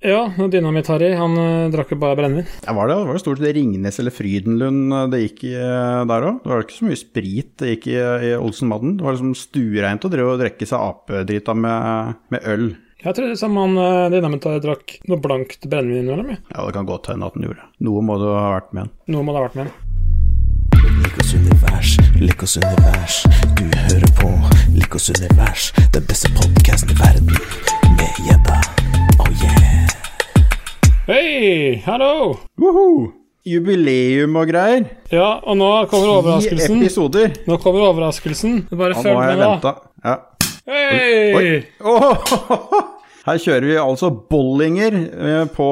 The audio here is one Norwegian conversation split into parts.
Ja, Dynamitt-Harry, han uh, drakk jo bare brennevin. Ja, var det, var det stort sett Ringnes eller Frydenlund eh, det gikk i uh, der òg? Det var ikke så mye sprit det gikk i, i Olsen Madden. Det var liksom stuereint å drive og drikke seg apedrita med, med øl. Jeg trodde som han uh, Dynamitt-Harry drakk noe blankt brennevin innimellom. Ja. ja, det kan godt hende at han gjorde. Noe må det ha vært med han. Noe må det ha vært med han. Likos univers, Likos univers. Du hører på Likos univers, den beste podkasten i verden. Med gjedda. Hei, hallo! Woohoo! Jubileum og greier. Ja, og nå kommer overraskelsen. Ti episoder. Nå kommer overraskelsen. Bare Ja, følg nå har jeg med, da. venta. Ja. Hei! Oi. Her kjører vi altså bollinger eh, på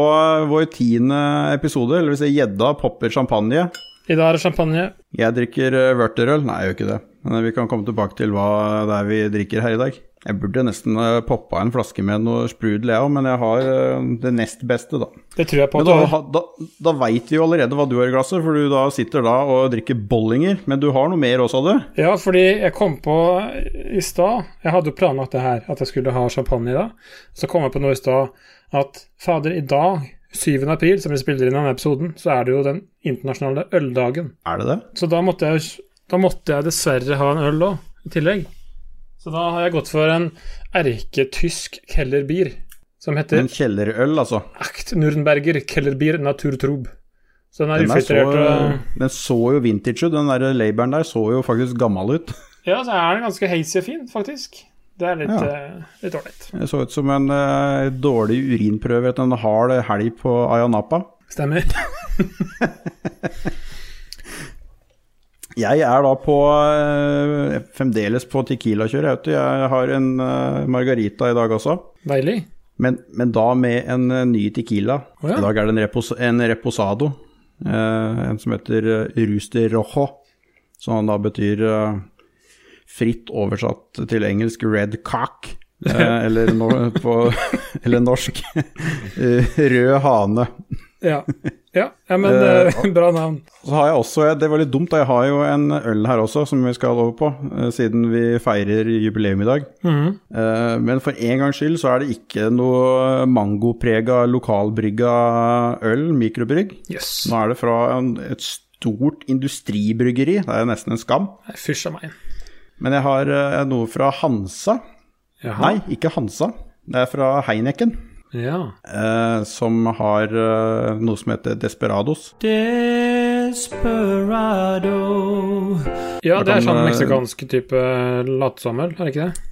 vår tiende episode. Eller vil si gjedda popper champagne. I dag er det champagne. Jeg drikker eh, vørterøl. Nei, jeg gjør ikke det. Men vi kan komme tilbake til hva det er vi drikker her i dag. Jeg burde nesten eh, poppa en flaske med noe sprudel, jeg òg, men jeg har eh, det nest beste, da. Det tror jeg på Men da, da, da veit vi jo allerede hva du har i glasset, for du da sitter da og drikker bollinger. Men du har noe mer også, sa du? Ja, fordi jeg kom på i stad Jeg hadde jo planlagt det her, at jeg skulle ha champagne i dag. Så kom jeg på noe i stad at fader, i dag, 7. april, som vi spiller inn denne episoden, så er det jo den internasjonale øldagen. Er det det? Så da måtte jeg, da måtte jeg dessverre ha en øl òg, i tillegg. Så da har jeg gått for en erketysk kellerbier, som heter En kjellerøl, altså. Act Nürnberger Kellerbier Naturtrub. Så den er Den, er så, ufiltrert og den så jo vintage ut. Den der laboren der så jo faktisk gammel ut. Ja, så er den ganske hazy og fin, faktisk. Det er litt Ja. Uh, litt ålreit. Det så ut som en uh, dårlig urinprøve etter en hard helg på Ayanapa. Stemmer. Jeg er da på eh, fremdeles på Tequila-kjøret. Jeg, har en eh, margarita i dag også. Deilig. Men, men da med en eh, ny Tequila. Oh, ja. I dag er det en, repos en Reposado. en som heter uh, de Rojo. Som da betyr fritt oversatt til engelsk red cock. eller, no på, eller norsk rød hane. Ja. Ja, ja men Eh, eh, bra navn. Så har jeg også, det var litt dumt, da, jeg har jo en øl her også som vi skal over på, eh, siden vi feirer jubileum i dag. Mm -hmm. uh, Men for en gangs skyld så er det ikke noe mangoprega lokalbrygga øl, mikrobrygg. Yes. Nå er det fra en, et stort industribryggeri, det er nesten en skam. Fysj meg. Men jeg har uh, noe fra Hansa. Jaha. Nei, ikke Hansa. Det er fra Heineken, Ja. eh, som har eh, noe som heter Desperados. ja, det er sånn eh, meksikansk type latsommel, er det ikke det?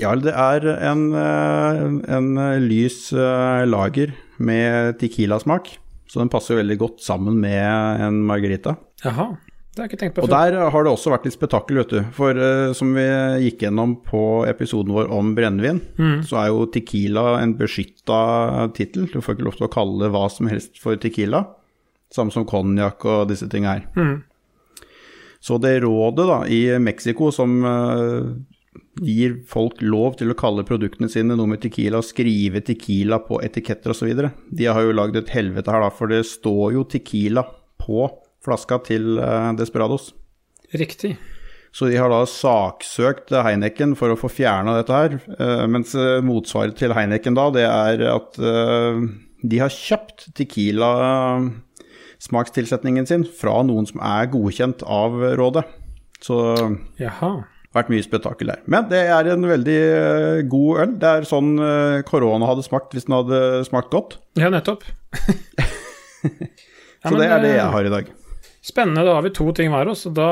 Ja, det er en, eh, en lys eh, lager med tequila-smak, så den passer veldig godt sammen med en margarita. Jaha. Det har jeg ikke tenkt på før. Og der har det også vært litt spetakkel, vet du. For uh, som vi gikk gjennom på episoden vår om brennevin, så er jo tequila en beskytta tittel. Du får ikke lov til å kalle hva som helst for tequila. Samme som konjakk og disse tinga her. Så det rådet da i Mexico som uh, gir folk lov til å kalle produktene sine noe med tequila og skrive tequila på etiketter osv., de har jo lagd et helvete her, da, for det står jo tequila på flaska til eh, Desperados. Riktig. Så de har da saksøkt Heineken for å få fjerna dette her. eh, Mens eh, motsvaret til Heineken da, det er at de har kjøpt Tequila-smakstilsetningen sin fra noen som er godkjent av rådet. Så det Jaha. har vært mye spetakkel der. Men det er en veldig god øl. Det er sånn korona hadde smakt hvis den hadde smakt godt. Ja, nettopp. Ja, Så men, det er det jeg har i dag. Spennende. Da har vi to ting hver oss. Da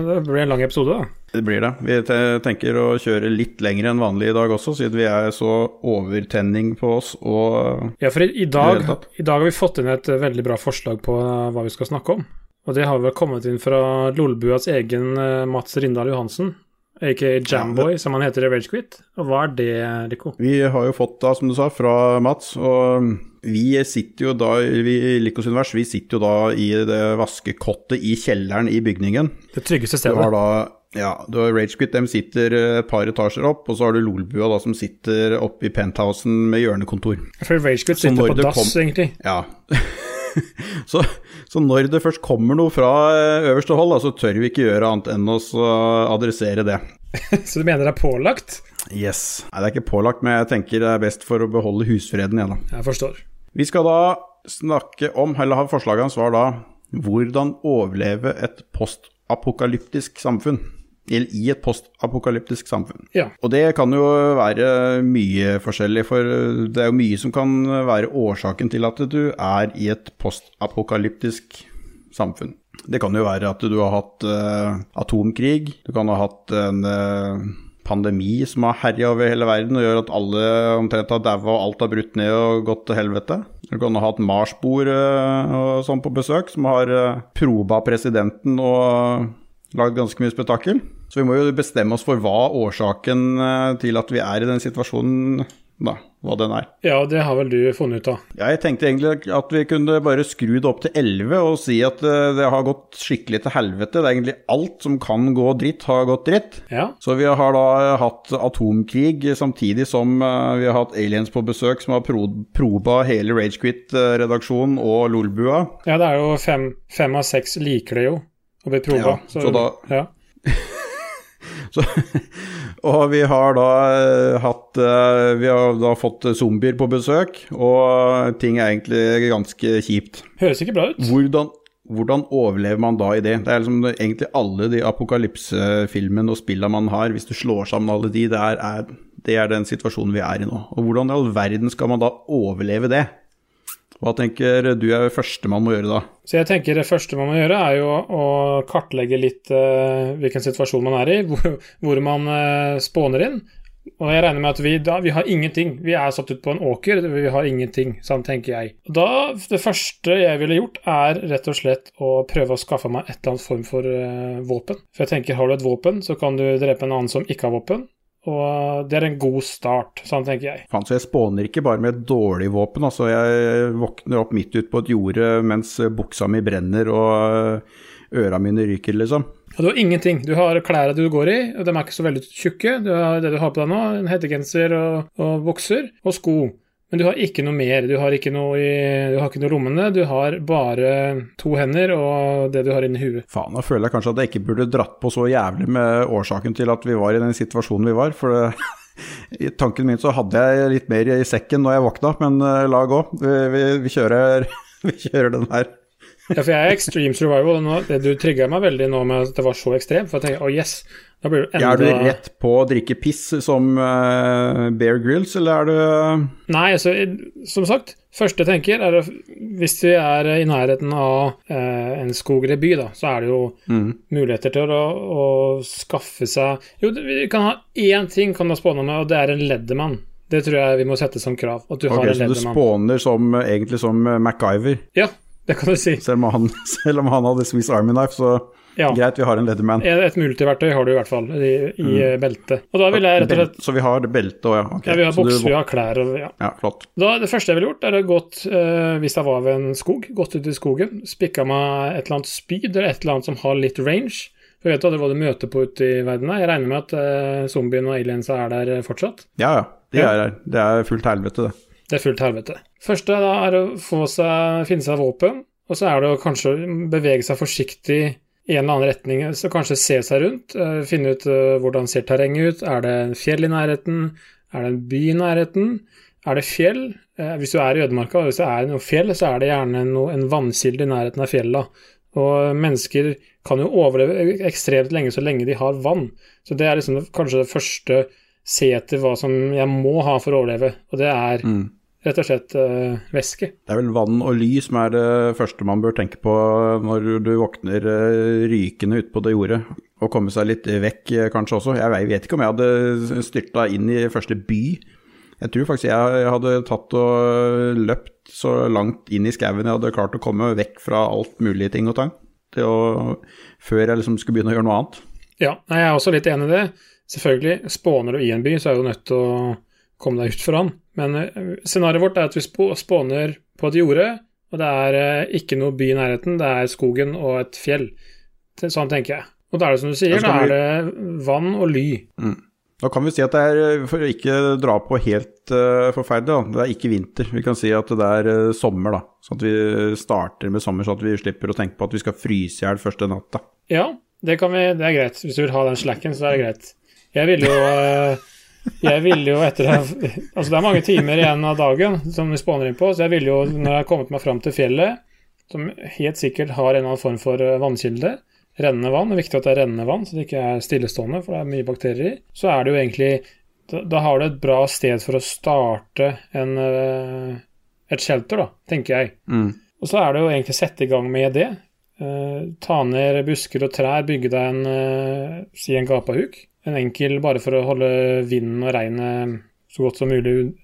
det blir det en lang episode, da. Det blir det. Vi tenker å kjøre litt lenger enn vanlig i dag også, siden vi er så overtenning på oss og Ja, for i, i, dag, i dag har vi fått inn et eh, veldig bra forslag på eh, hva vi skal snakke om. Og det har vel kommet inn fra Lolbuas egen eh, Mats Rindal Johansen, aka Jamboy, som han heter i Ragequit. Og hva er det, Rico? Vi har jo fått da, som du sa, fra Mats, og vi sitter jo da vi, Likos univers, vi sitter jo da i det vaskekottet i kjelleren i bygningen. Det tryggeste Du har stedet. da ja, du har Ragequit, de sitter et par etasjer opp, og så har du Lolbua da som sitter oppe i penthousen med hjørnekontor. For Ragequit sitter på dass, kom- egentlig. Ja. så, så når det først kommer noe fra eh, øverste hold, da, så tør vi ikke gjøre annet enn å adressere det. Så du mener det er pålagt? Yes. Nei, det er ikke pålagt, men jeg tenker det er best for å beholde husfreden igjen, da. Jeg forstår. Vi skal da snakke om, eller ha forslaget hans var da, hvordan overleve et postapokalyptisk samfunn. Eller i et postapokalyptisk samfunn. Ja. Og det kan jo være mye forskjellig, for det er jo mye som kan være årsaken til at du er i et postapokalyptisk samfunn. Det kan jo være at du har hatt uh, atomkrig, du kan ha hatt en eh, pandemi som har herja over hele verden og gjør at alle omtrent har daua og alt har brutt ned og gått til helvete. Du kan ha hatt Mars-bord eh, og sånn på besøk, som har eh, proba presidenten og lagd ganske mye spetakkel. Så vi må jo bestemme oss for hva årsaken eh, til at vi er i den situasjonen, da, hva den er. Ja, det har vel du funnet ut av. Ja, jeg tenkte egentlig at vi kunne bare skru det opp til 11 og si at eh, det har gått skikkelig til helvete. Det er egentlig alt som kan gå dritt, har gått dritt. Ja. Så vi har da hatt atomkrig samtidig som eh, vi har hatt aliens på besøk som har pro proba hele Ragequit-redaksjonen og Lolbua. ja, det er jo fem, fem av seks liker det jo å bli proba. Ja, så da- ja. Så, og vi har da eh, hatt eh, Vi har da fått zombier på besøk, og ting er egentlig ganske kjipt. Høres ikke bra ut. Hvordan, hvordan overlever man da i det? Det er liksom egentlig alle de apokalypsefilmene og spillene man har, hvis du slår sammen alle de, det er, er, det er den situasjonen vi er i nå. Og hvordan i all verden skal man da overleve det? Hva tenker du er det første man må gjøre da? Så jeg tenker det første man må gjøre, er jo å kartlegge litt uh, hvilken situasjon man er i, hvor, hvor man uh, spåner inn. Og jeg regner med at vi, da, vi har ingenting. Vi er satt ut på en åker, vi har ingenting. Sånn tenker jeg. Da, Det første jeg ville gjort, er rett og slett å prøve å skaffe meg et eller annet form for uh, våpen. For jeg tenker, har du et våpen, så kan du drepe en annen som ikke har våpen. Og det er en god start, sånn tenker jeg. Fan, så jeg spåner ikke bare med et dårlig våpen. Altså, jeg våkner opp midt ute på et jorde mens buksa mi brenner og øra mine ryker, liksom. Og du har ingenting. Du har klærne du går i, og de er ikke så veldig tjukke. Du har det du har på deg nå, en hettegenser og, og bukser, og sko. Men du har ikke noe mer. Du har ikke noe i Du har ikke noe lommene. Du har bare to hender og det du har inni huet. Faen, da føler jeg kanskje at jeg ikke burde dratt på så jævlig med årsaken til at vi var i den situasjonen vi var. For det, i tanken min så hadde jeg litt mer i sekken når jeg våkna, men eh, la gå. Vi, vi, vi, kjører, vi kjører den her. Ja, for jeg er extreme survival. det du trigga meg veldig nå med at det var så ekstremt. For jeg tenker, å yes, da blir det er du rett på å drikke piss som uh, Bear Grills, eller er du Nei, altså, som sagt, første jeg tenker er at hvis vi er i nærheten av uh, en skog eller by, da, så er det jo mm. muligheter til å, å skaffe seg Jo, vi kan ha én ting kan du spåne med, og det er en leddermann. Det tror jeg vi må sette som krav. At du okay, har en så du spåner som, egentlig som MacGyver, Ja, det kan du si. selv om han, selv om han hadde Swiss Army Knife, så Ja. greit, vi har en Leatherman. Et multiverktøy har du i hvert fall i, i Mm. beltet. Og da vil jeg rett og slett Så vi har belte òg, ja. Okay. ja, Vi har bukser, du vi har klær og ja. Ja, flott. Da, det første jeg ville gjort, er å gått, eh, hvis jeg var ved en skog, gått ut i skogen, spikka meg et eller annet spyd eller et eller annet som har litt range. For jeg vet aldri hva du møter på ute i verden. Jeg regner med at eh, zombiene og aliensa er der eh, fortsatt. Ja, ja. De er der. Det er fullt helvete, det. Det er fullt helvete. Første da er å få seg, finne seg våpen, og så er det å kanskje bevege seg forsiktig en eller annen retning. Så kanskje se seg rundt, eh, finne ut eh, hvordan ser terrenget ut. Er det en fjell i nærheten? Er det en by i nærheten? Er det fjell? Eh, Hvis du er i ødemarka, hvis det er noe fjell, så er det gjerne noe, en vannkilde i nærheten av fjella. Og mennesker kan jo overleve ekstremt lenge så lenge de har vann. Så det er liksom kanskje det første se etter hva som jeg må ha for å overleve, og det er Mm. Rett og slett uh, væske. Det er vel vann og ly som er det første man bør tenke på når du våkner uh, rykende ute på det jordet. Og komme seg litt vekk eh, kanskje også. Jeg vet- ikke om jeg hadde styrta inn i første by. Jeg tror faktisk jeg hadde tatt og løpt så langt inn i skauen jeg hadde klart å komme vekk fra alt mulig ting og tang. Å, før jeg liksom skulle begynne å gjøre noe annet. Ja, jeg er også litt enig i det. Selvfølgelig, spåner du i en by, så er du nødt til å komme deg ut foran. Men eh, scenarioet vårt er at vi spåner på et jorde, og det er eh, ikke noe by i nærheten, det er skogen og et fjell. Sånn tenker jeg. Og da er det som du sier, da er det vann og ly. Da kan vi si at det er, for å ikke dra på helt uh, forferdelig, da, det er ikke vinter. Vi kan si at det er uh, sommer, da. Sånn at vi starter med sommer, så at vi slipper å tenke på at vi skal fryse i hjel første natta. Ja, det, kan vi, det er greit. Hvis du vil ha den slacken, så er det greit. Jeg ville jo eh, jeg ville jo etter Altså, det er mange timer igjen av dagen som vi spåner inn på, så jeg ville jo, når jeg har kommet meg fram til fjellet, som helt sikkert har en eller annen form for eh, vannkilde, rennende vann, det er viktig at det er rennende vann, så det ikke er stillestående, for det er mye bakterier i, så er det jo egentlig Da, da har du et bra sted for å starte en, eh, et shelter, da, tenker jeg. Mm. Og så er det jo egentlig å sette i gang med det. Eh, ta ned busker og trær, bygge deg en eh, si en gapahuk. En enkel bare for å holde vinden og regnet så godt som mulig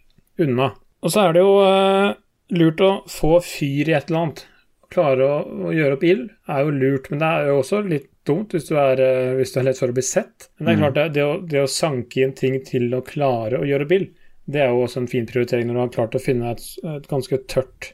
unna. Og så er det jo eh, lurt å få fyr i et eller annet. Klare å, gjøre opp ild er jo lurt, men det er jo også litt dumt hvis du er, eh, hvis du er lett for å bli sett. Men det er klart, det, det, å, det å sanke inn ting til å klare å gjøre opp ild, det er jo også en fin prioritering når du har klart å finne et, et ganske tørt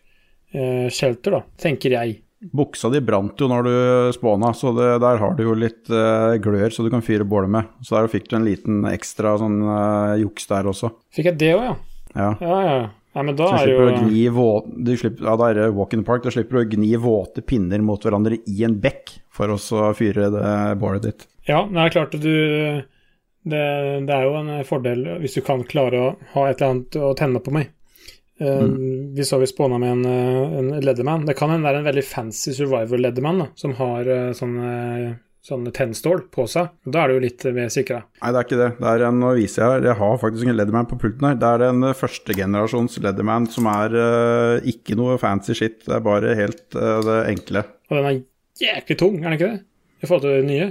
eh, shelter, da, tenker jeg. Buksa di brant jo når du spåna, så det, der har du jo litt uh, glør så du kan fyre bålet med. Så der fikk du en liten ekstra sånn uh, juks der også. Fikk jeg det òg, ja? Ja. Ja, ja. Nei, men da er jo gni våt, du slipper, ja, da er det walk in the park. Da slipper du å gni våte pinner mot hverandre i en bekk for å fyre det bålet ditt. Ja, det er klart du det, det er jo en fordel hvis du kan klare å ha et eller annet å tenne på med. Eh, Vi så vi spåna med en, eh, en Leatherman. Det kan hende det er en veldig fancy survivor Leatherman som har eh, sånne, sånne tennstål på seg. Da er du jo litt mer sikra. Nei, det er ikke det. Det er en, nå viser jeg her, jeg har faktisk en Leatherman på pulten her. Det er en førstegenerasjons Leatherman som er uh, ikke noe fancy shit. Det er bare helt uh, det enkle. Og den er jæklig tung, er den ikke det? I forhold til den nye.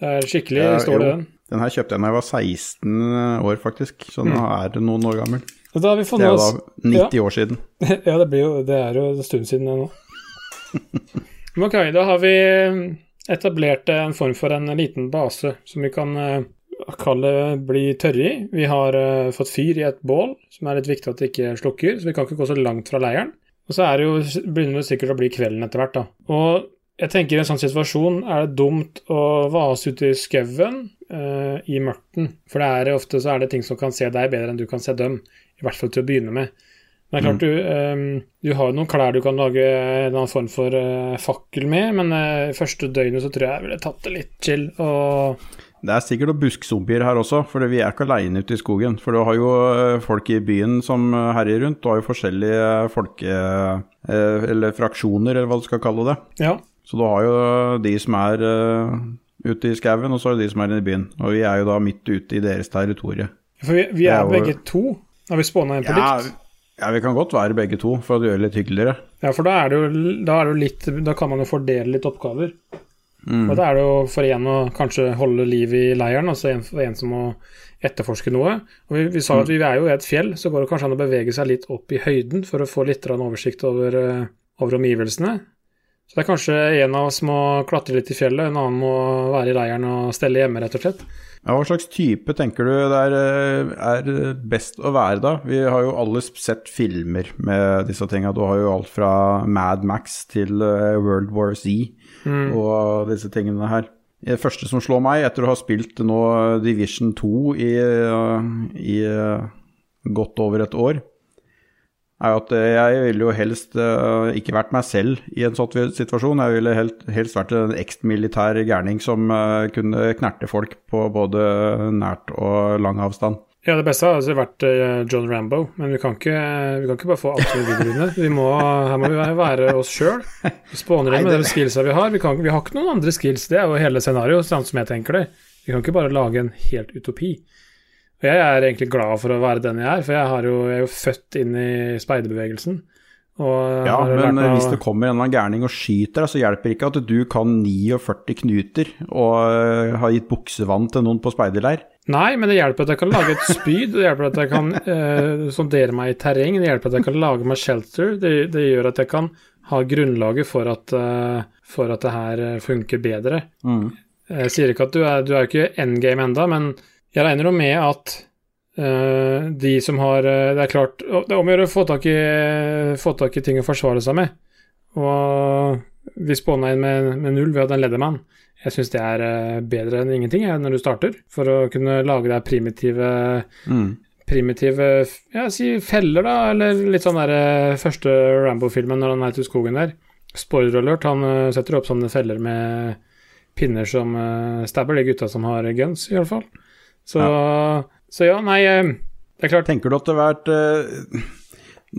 Det er skikkelig Ja, stål i den. Den her kjøpte jeg da jeg var 16 år, faktisk. Så nå er det noen år gammel. Det er jo da 90 år siden. Ja, det, blir jo, det er jo en stund siden det nå. Men ok, da har vi etablert en form for en liten base som vi kan eh, kalle bli tørre i. Vi har eh, fått fyr i et bål, som er litt viktig at det ikke slukker, så vi kan ikke gå så langt fra leiren. Og så er det jo, begynner det sikkert å bli kvelden etter hvert, da. Og jeg tenker i en sånn situasjon er det dumt å vase ut i skauen eh, i mørten. For det er ofte så er det ting som kan se deg bedre enn du kan se dem. I hvert fall til å begynne med. Men det er klart, du, um, du har jo noen klær du kan lage en eller annen form for uh, fakkel med, men uh, første døgnet så tror jeg jeg ville tatt det litt chill. Og Det er sikkert noen buskzombier her også, for vi er ikke aleine ute i skogen. For du har jo eh, folk i byen som herjer rundt. Du har jo forskjellige folke... Eller fraksjoner, eller hva du skal kalle det. ja, Så du har jo de som er ute i skauen, og så er det de som er inne i byen. Og vi er jo da midt ute i deres territorie. for vi, vi er er jo- begge to. Har vi spåna en på Ja, likt? ja, vi kan godt være begge to, for å gjøre det litt hyggeligere. Ja, for da er det jo, da er det jo litt Da kan man jo fordele litt oppgaver. Mm. Og da er det jo for en å kanskje holde liv i leiren, og så en for en som må etterforske noe. Og vi, vi sa Mm. at vi er jo i et fjell, så går det kanskje an å bevege seg litt opp i høyden for å få litt oversikt over, eh, over omgivelsene. Så det er kanskje en av oss må klatre litt i fjellet, en annen må være i leiren og stelle hjemme, rett og slett. Ja, Hva slags type tenker du det er, eh, er best å være da? Vi har jo alle sett filmer med disse tinga. Du har jo alt fra Mad Max til eh, World War Z og disse tingene her. Det første som slår meg etter å ha spilt nå Division 2 i, eh, i godt over et år, er at eh, jeg ville jo helst uh, ikke vært meg selv i en sånn situasjon. Jeg ville helt, helst vært en eksmilitær gærning som uh, kunne knerte folk på både nært og lang avstand. Ja, det beste hadde altså vært uh, John Rambo, men vi kan ikke, vi kan ikke bare få alt vi vil. Vi må, her må vi være oss sjøl. Spåne inn med de skillsa vi har. Vi, kan, vi har ikke noen andre skills, det er jo hele scenarioet, sånn som jeg tenker det. Vi kan ikke bare lage en helt utopi. Jeg er egentlig glad for å være den jeg er, for jeg, har jo, jeg er jo født inn i speiderbevegelsen. Ja, men å- hvis det kommer en eller annen gærning og skyter deg, så hjelper det ikke at du kan 49 knuter og eh, har gitt buksevann til noen på speiderleir. Nei, men det hjelper at jeg kan lage et spyd, det hjelper at jeg kan eh, sondere meg i terreng, det hjelper at jeg kan lage meg shelter, det, det gjør at jeg kan ha grunnlaget for at, eh, for at det her eh, funker bedre. Jeg sier ikke at du er, du er ikke endgame enda, men jeg regner jo med at uh, de som har eh, Det er klart Det er om å gjøre å få tak i, ting å forsvare seg med. Og vi spåna inn med, med null, ved at en Leatherman. Jeg syns det er eh, bedre enn ingenting jeg, når du starter, for å kunne lage deg primitive Mm. primitive ja, si feller, da, eller litt sånn der første Rambo-filmen når han er ute i skogen der. Spoiler alert, han setter opp sånne feller med pinner som uh, stabber de gutta som har guns, i hvert fall. Så Så ja, nei, eh, det er klart Tenker du at det har vært eh,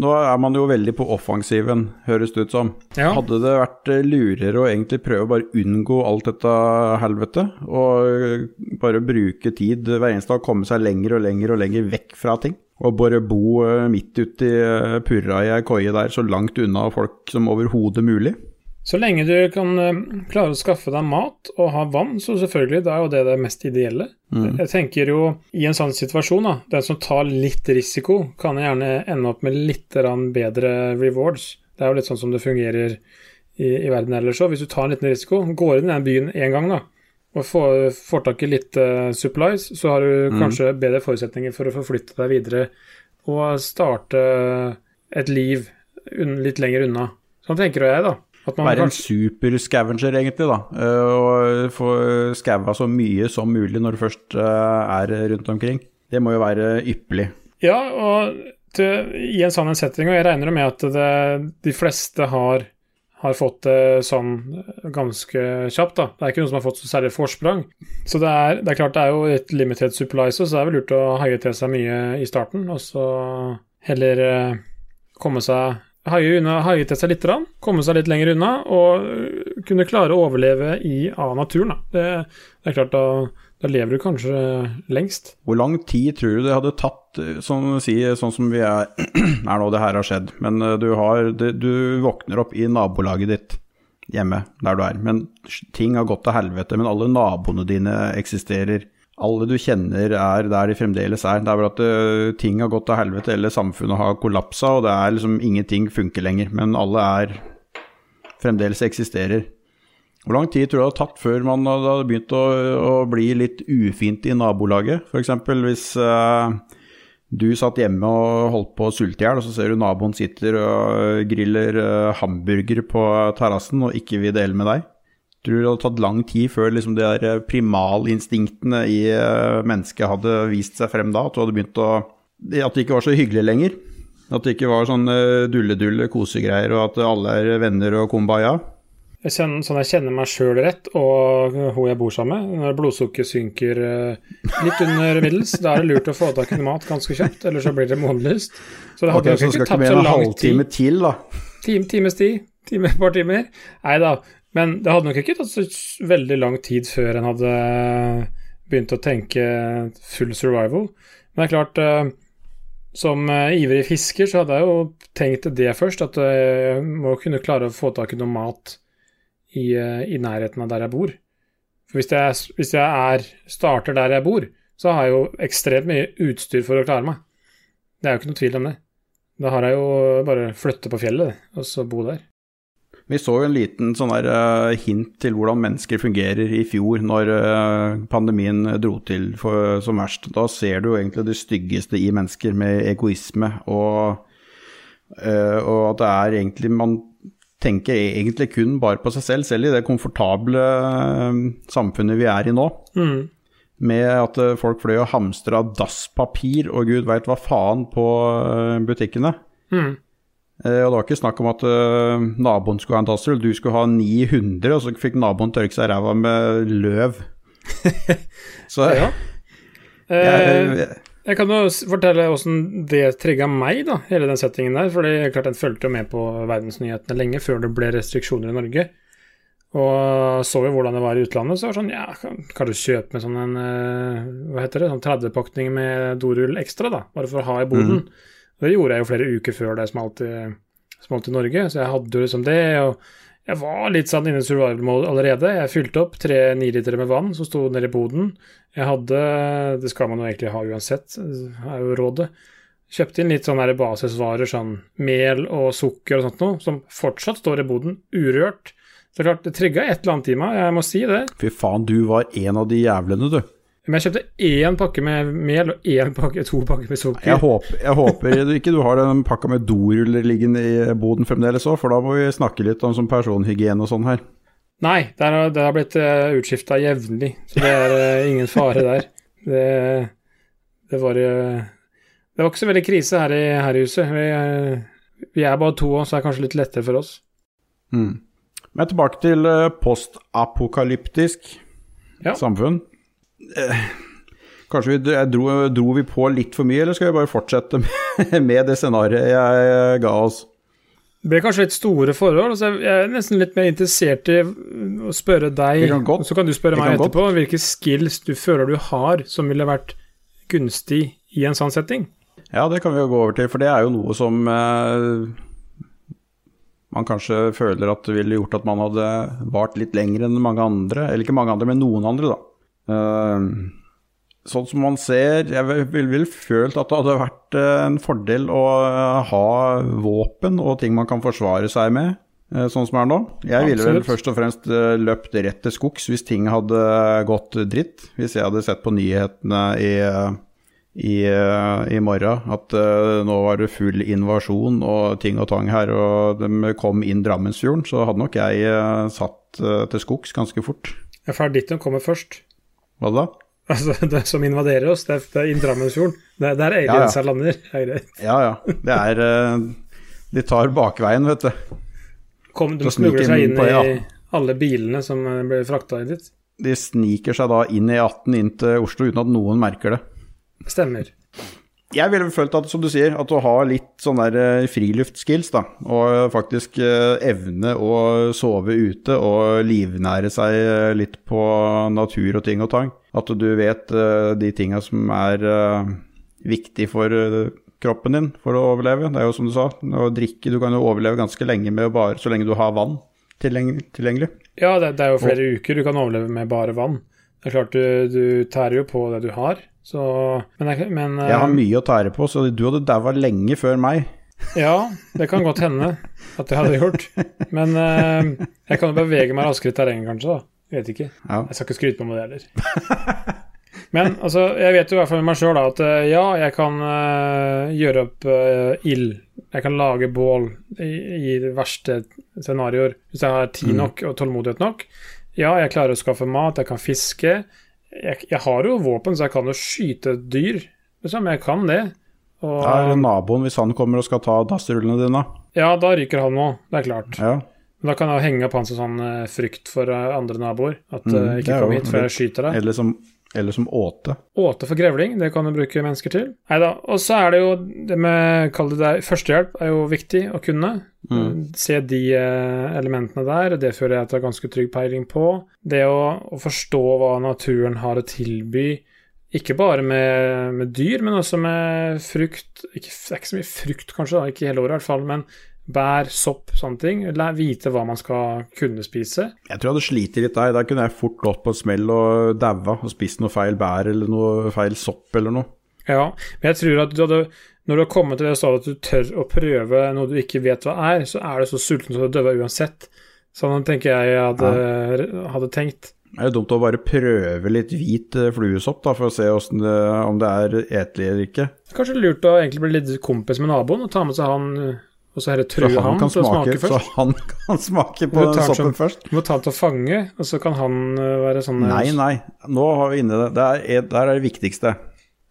Nå er man jo veldig på offensiven, høres det ut som. Ja. Hadde det vært eh, lurere å egentlig prøve å bare unngå alt dette helvetet, og bare bruke tid hver eneste dag, komme seg lenger og lenger og lenger vekk fra ting? Og bare bo midt ute i eh, purra i ei koie der, så langt unna folk som overhodet mulig? Så lenge du kan eh, klare å skaffe deg mat og ha vann, så selvfølgelig, da er jo det det mest ideelle. Jeg tenker jo, i en sånn situasjon, da, den som tar litt risiko, kan gjerne ende opp med litt bedre rewards. Det er jo litt sånn som det fungerer i, i verden ellers òg. Hvis du tar en liten risiko, går inn i den byen én gang, da, og får, får tak i litt uh, supplies, så har du kanskje bedre forutsetninger for å forflytte deg videre og starte et liv litt lenger unna. Sånn tenker jo jeg, da. Være en superscavenger, super-scavenger, egentlig, da. eh, Og få skaua så mye som mulig når du først eh, er rundt omkring. Det må jo være ypperlig. Ja, og til, i en sånn setting, og jeg regner med at det, de fleste har, har fått det sånn ganske kjapt, da. Det er ikke noen som har fått så særlig forsprang. Så det er, det er klart det er jo et limited supply, så det er vel lurt å haie til seg mye i starten, og så heller eh, komme seg Haie, unna, haie til seg litt, komme seg litt lenger unna, og øh, kunne klare å overleve i, av naturen. Det, det er klart, da, da lever du kanskje lengst. Hvor lang tid tror du det hadde tatt, eh, sånn, si, sånn som vi er, er nå det her har skjedd, men eh, du, har, du våkner opp i nabolaget ditt hjemme der du er, men ting har gått til helvete, men alle naboene dine eksisterer. Alle du kjenner er der de fremdeles er. Det er bare at uh, ting har gått til helvete, eller samfunnet har kollapsa, og det er liksom ingenting funker lenger, men alle er fremdeles eksisterer. Hvor lang tid tror du det hadde tatt før man hadde begynt å, å bli litt ufint i nabolaget? F.eks. hvis uh, du satt hjemme og holdt på å sulte i hjel, og så ser du naboen sitter og griller uh, hamburger på terrassen og ikke vil dele med deg. Tror det hadde tatt lang tid før liksom de der primalinstinktene i eh, mennesket hadde vist seg frem da? At du hadde begynt å At det ikke var så hyggelig lenger? At det ikke var sånn eh, dulle-dulle kosegreier, og at alle er venner og kumbaya? Jeg kjenner, sånn jeg kjenner meg sjøl rett, og hun jeg bor sammen med, når blodsukkeret synker eh, litt under middels, da er det lurt å få tak i mat ganske kjapt, ellers så blir det månelyst. Så det hadde hadde så nok skal ikke ikke tatt mer så enn en lang halvtime tid. til, da. Time, times tid, time, et par timer. Nei da, men det hadde nok ikke tatt så veldig lang tid før en hadde begynt å tenke full survival. Men det er klart, eh, som eh, ivrig fisker så hadde jeg jo tenkt det først, at jeg må kunne klare å få tak i noe mat i, eh, i nærheten av der jeg bor. For hvis jeg, hvis jeg er, starter der jeg bor, så har jeg jo ekstremt mye utstyr for å klare meg. Det er jo ikke noe tvil om det. Da har jeg jo bare flytte på fjellet, og så bo der. Vi så jo en liten sånn der uh, hint til hvordan mennesker fungerer i fjor, når uh, pandemien dro til for, som verst. Da ser du jo egentlig det styggeste i mennesker, med egoisme og, uh, og at det er egentlig Man tenker egentlig kun bare på seg selv, selv i det komfortable samfunnet vi er i nå. Mm. Med at folk fløy og hamstra dasspapir og gud veit hva faen på butikkene. Mm. Eh, Og det var ikke snakk om at eh, naboen skulle ha en tassel, du skulle ha 900, og så fikk naboen tørke seg ræva med løv. så Ja. Eh, jeg, jeg kan jo fortelle åssen det trigga meg, da, hele den settingen der. For det klart den fulgte jo med på verdensnyhetene lenge før det ble restriksjoner i Norge. Og så jo hvordan det var i utlandet, så var det sånn Ja, kan, kan du kjøpe med sånn en Hva heter det? Sånn 30-pakning med dorull ekstra, da, bare for å ha i boden. Det gjorde jeg jo flere uker før det smalt i, smalt i Norge, så jeg hadde jo liksom det. og jeg var litt sånn inne i survival mode allerede. Jeg fylte opp tre nilitere med vann som sto nede i boden. Jeg hadde Det skal man jo egentlig ha uansett, er jo rådet. Kjøpte inn litt sånne basisvarer, sånn mel og sukker og sånt noe, som fortsatt står i boden, urørt. Så klart, det trigga et eller annet i meg, jeg må si det. fy faen, du var en av de jævlene, du. Men jeg kjøpte én pakke med mel og én pakke, to pakker med sukker. Jeg håper, jeg håper du ikke du har den pakka med doruller liggende i boden fremdeles òg, for da må vi snakke litt om sånn personhygiene og sånn her. Nei, det har, det har blitt uh, utskifta jevnlig, så det er uh, ingen fare der. Det, det var uh, Det var ikke så veldig krise her i, her i huset. Vi, uh, vi er bare to, så det er kanskje litt lettere for oss. Mm. Men tilbake til eh, postapokalyptisk Ja. samfunn. Eh, Kanskje vi dro, dro vi på litt for mye, eller skal vi bare fortsette med, det scenarioet jeg ga oss? Det ble kanskje litt store forhold, så jeg er nesten litt mer interessert i å spørre deg, kan godt- så kan du spørre meg etterpå, etterpå, hvilke skills du føler du har som ville vært gunstig i en sånn setting. Ja, det kan vi jo gå over til, for det er jo noe som eh, man kanskje føler at det ville gjort at man hadde vart litt lenger enn mange andre, eller ikke mange andre, men noen andre, da. Eh, sånn som man ser, jeg ville vil, følt at det hadde vært eh, en fordel å eh, ha våpen og ting man kan forsvare seg med. Sånn som er nå. Jeg ville vel først og fremst løpt rett til skogs hvis ting hadde gått dritt. Hvis jeg hadde sett på nyhetene i i, i morgen at nå var det full invasjon og ting og tang her, og de kom inn Drammensfjorden, så hadde nok jeg satt til skogs ganske fort. Jeg er dit de kommer først. Hva da? Altså, det som invaderer oss, det er, det er inn Drammensfjorden. Det er der aliensa lander. Det er greit. Ja ja, det er eh, De tar bakveien, vet du. Kom, de smugler seg inn på, ja. i alle bilene som eh, ble frakta inn dit. De sniker seg da inn i 18 inn til Oslo uten at noen merker det. Stemmer. Jeg ville følt at, som du sier, at å ha litt sånn der friluftskills, da, og faktisk eh, evne å sove ute og livnære seg eh, litt på natur og ting og tang. At du vet eh, de tinga som er eh, viktig for eh, kroppen din for å overleve. Det er jo som du sa, å drikke Du kan jo overleve ganske lenge med bare så lenge du har vann tilgjengelig. Ja, det, det er jo flere uker du kan overleve med bare vann. Det er klart, du, du tærer jo på det du har, så Men, jeg, men Jeg har eh, mye å tære på, så du hadde daua lenge før meg. Ja, det kan godt hende at jeg hadde gjort. Men eh, jeg kan jo bevege meg raskere i terrenget, kanskje. da. Jeg vet ikke. Ja. Jeg skal ikke skryte på meg det heller. Men altså, jeg vet jo i hvert fall med meg sjøl at eh, ja, jeg kan uh, gjøre opp uh, ild. Jeg kan lage bål i, i verste scenarioer. Hvis jeg har tid nok og tålmodighet nok. Ja, jeg klarer å skaffe mat, jeg kan fiske. Jeg, jeg har jo våpen, så jeg kan jo skyte et dyr. Liksom, jeg kan det. Og, det er naboen, hvis han kommer og skal ta dassrullene dine. ja, da ryker han òg, det er klart. Ja. Men Da kan jeg henge opp han som sånn eh, frykt for eh, andre naboer. At Mm, eh, ikke kom hit før jeg skyter deg. Eller som, eller som åte. Åte for grevling, det kan du bruke mennesker til. Nei da. Og så er det jo det med Kall det det førstehjelp er jo viktig å kunne. Mm. Eh, Se de eh, elementene der, det føler jeg at jeg har ganske trygg peiling på. Det å, å forstå hva naturen har å tilby. Ikke bare med, med dyr, men også med frukt. Ikke, det er ikke så mye frukt, kanskje, da, ikke hele året i hvert fall, men bær, sopp, sånne ting. Lære Vite hva man skal kunne spise. Jeg tror jeg hadde slitt litt der. Der kunne jeg fort gått på en smell og daua og spist noe feil bær eller noe feil sopp eller noe. Ja, men jeg tror at du hadde når du har kommet til det stadiet at du tør å prøve noe du ikke vet hva er, så er du så sulten at du døver uansett. Sånn tenker jeg jeg hadde, hadde tenkt. Det er jo dumt å bare prøve litt hvit eh, fluesopp da, for å se det, om det er etelig eller ikke. Kanskje lurt å egentlig bli litt kompis med naboen og ta med seg han, og så heller true kan til å smake, først. så han kan smake på soppen som- først. Du må ta den til fange, og så kan han øh, være sånn Nei, nei. Nå har vi inne det. Det er, der er det viktigste.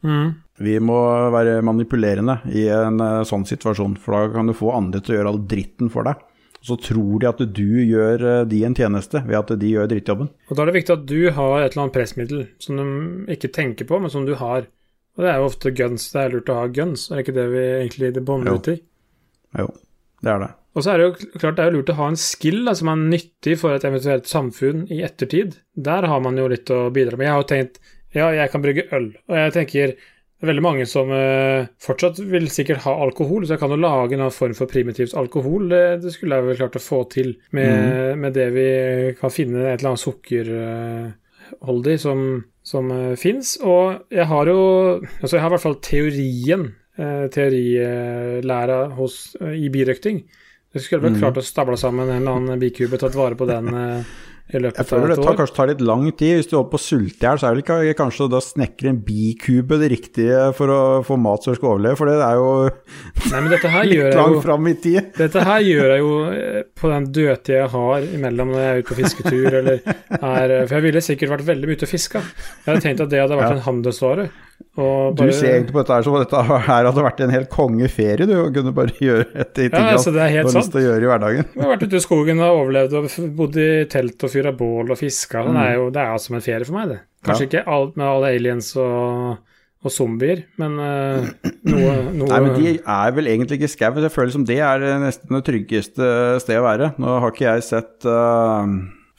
Mm. Vi må være manipulerende i en eh, sånn situasjon, for da kan du få andre til å gjøre all dritten for deg. Så tror de at du gjør eh, de en tjeneste ved at de gjør drittjobben. Og da er det viktig at du har et eller annet pressmiddel som de ikke tenker på, men som du har. Og det er jo ofte guns. Det er lurt å ha guns, er det ikke det vi egentlig det bånder ut i? Jo, det er det. Og så er det jo klart det er jo lurt å ha en skill da, som er nyttig for et eventuelt samfunn i ettertid. Der har man jo litt å bidra med. Jeg har jo tenkt ja, jeg kan brygge øl, og jeg tenker det er veldig mange som eh, fortsatt vil sikkert ha alkohol, så jeg kan jo lage en form for primitivt alkohol. Det, det skulle jeg vel klart å få til med, med det vi kan finne, et eller annet sukkerholdig som, som uh, fins. Og jeg har jo Altså, jeg har i hvert fall teorien, teorilæra hos, eh, i birøkting. Jeg skulle vel Mhm. klart å stable sammen en eller annen bikube, tatt vare på den eh, i løpet av et år. Jeg føler det tar, kanskje tar litt lang tid. Hvis du holder på å sulte i hjel, så er det ikke kanskje da snekre en bikube det riktige for å få mat som skal overleve, for det er jo Nei, men dette her gjør litt jeg langt fram i tid. Dette her gjør jeg jo eh, på den dødtida jeg har imellom når jeg er ute på fisketur, eller er For jeg ville sikkert vært veldig mye ute og fiska. Jeg hadde tenkt at det hadde vært Ja. en handelsvare. Og Du ser egentlig på dette her som at dette her hadde vært en helt kongeferie, du, og kunne bare gjøre etter Ja, altså, det er du helt har lyst til å gjøre i hverdagen. Jeg har vært ute i skogen og overlevd og bodd i telt og fyra bål og fiska. Mm. Det er jo det er som en ferie for meg, det. Kanskje ikke alt med alle aliens og, og zombier, men uh, noe, noe Nei, men de er vel egentlig ikke skau. Jeg føler som det er nesten det tryggeste stedet å være. Nå har ikke jeg sett uh,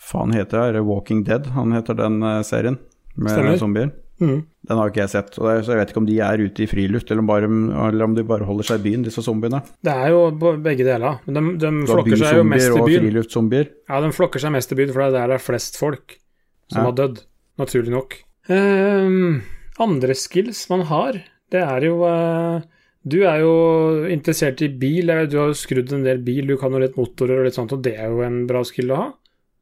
Faen heter det? Walking Dead, han heter den eh, serien med Stemmer. zombier. Mhm. Den har ikke jeg sett, så jeg vet ikke om de er ute i friluft, eller om, bare, eller om de bare holder seg i byen, disse zombiene. Det er jo begge deler. Men de, de flokker seg jo mest i og byen. friluftszombier. Ja, de flokker seg mest i byen, for det er der det er flest folk som Ja. har dødd. Naturlig nok. Um, andre skills man har, det er jo uh, Du er jo interessert i bil. Du har jo skrudd en del bil, du kan jo litt motorer og litt sånt, og det er jo en bra skill å ha.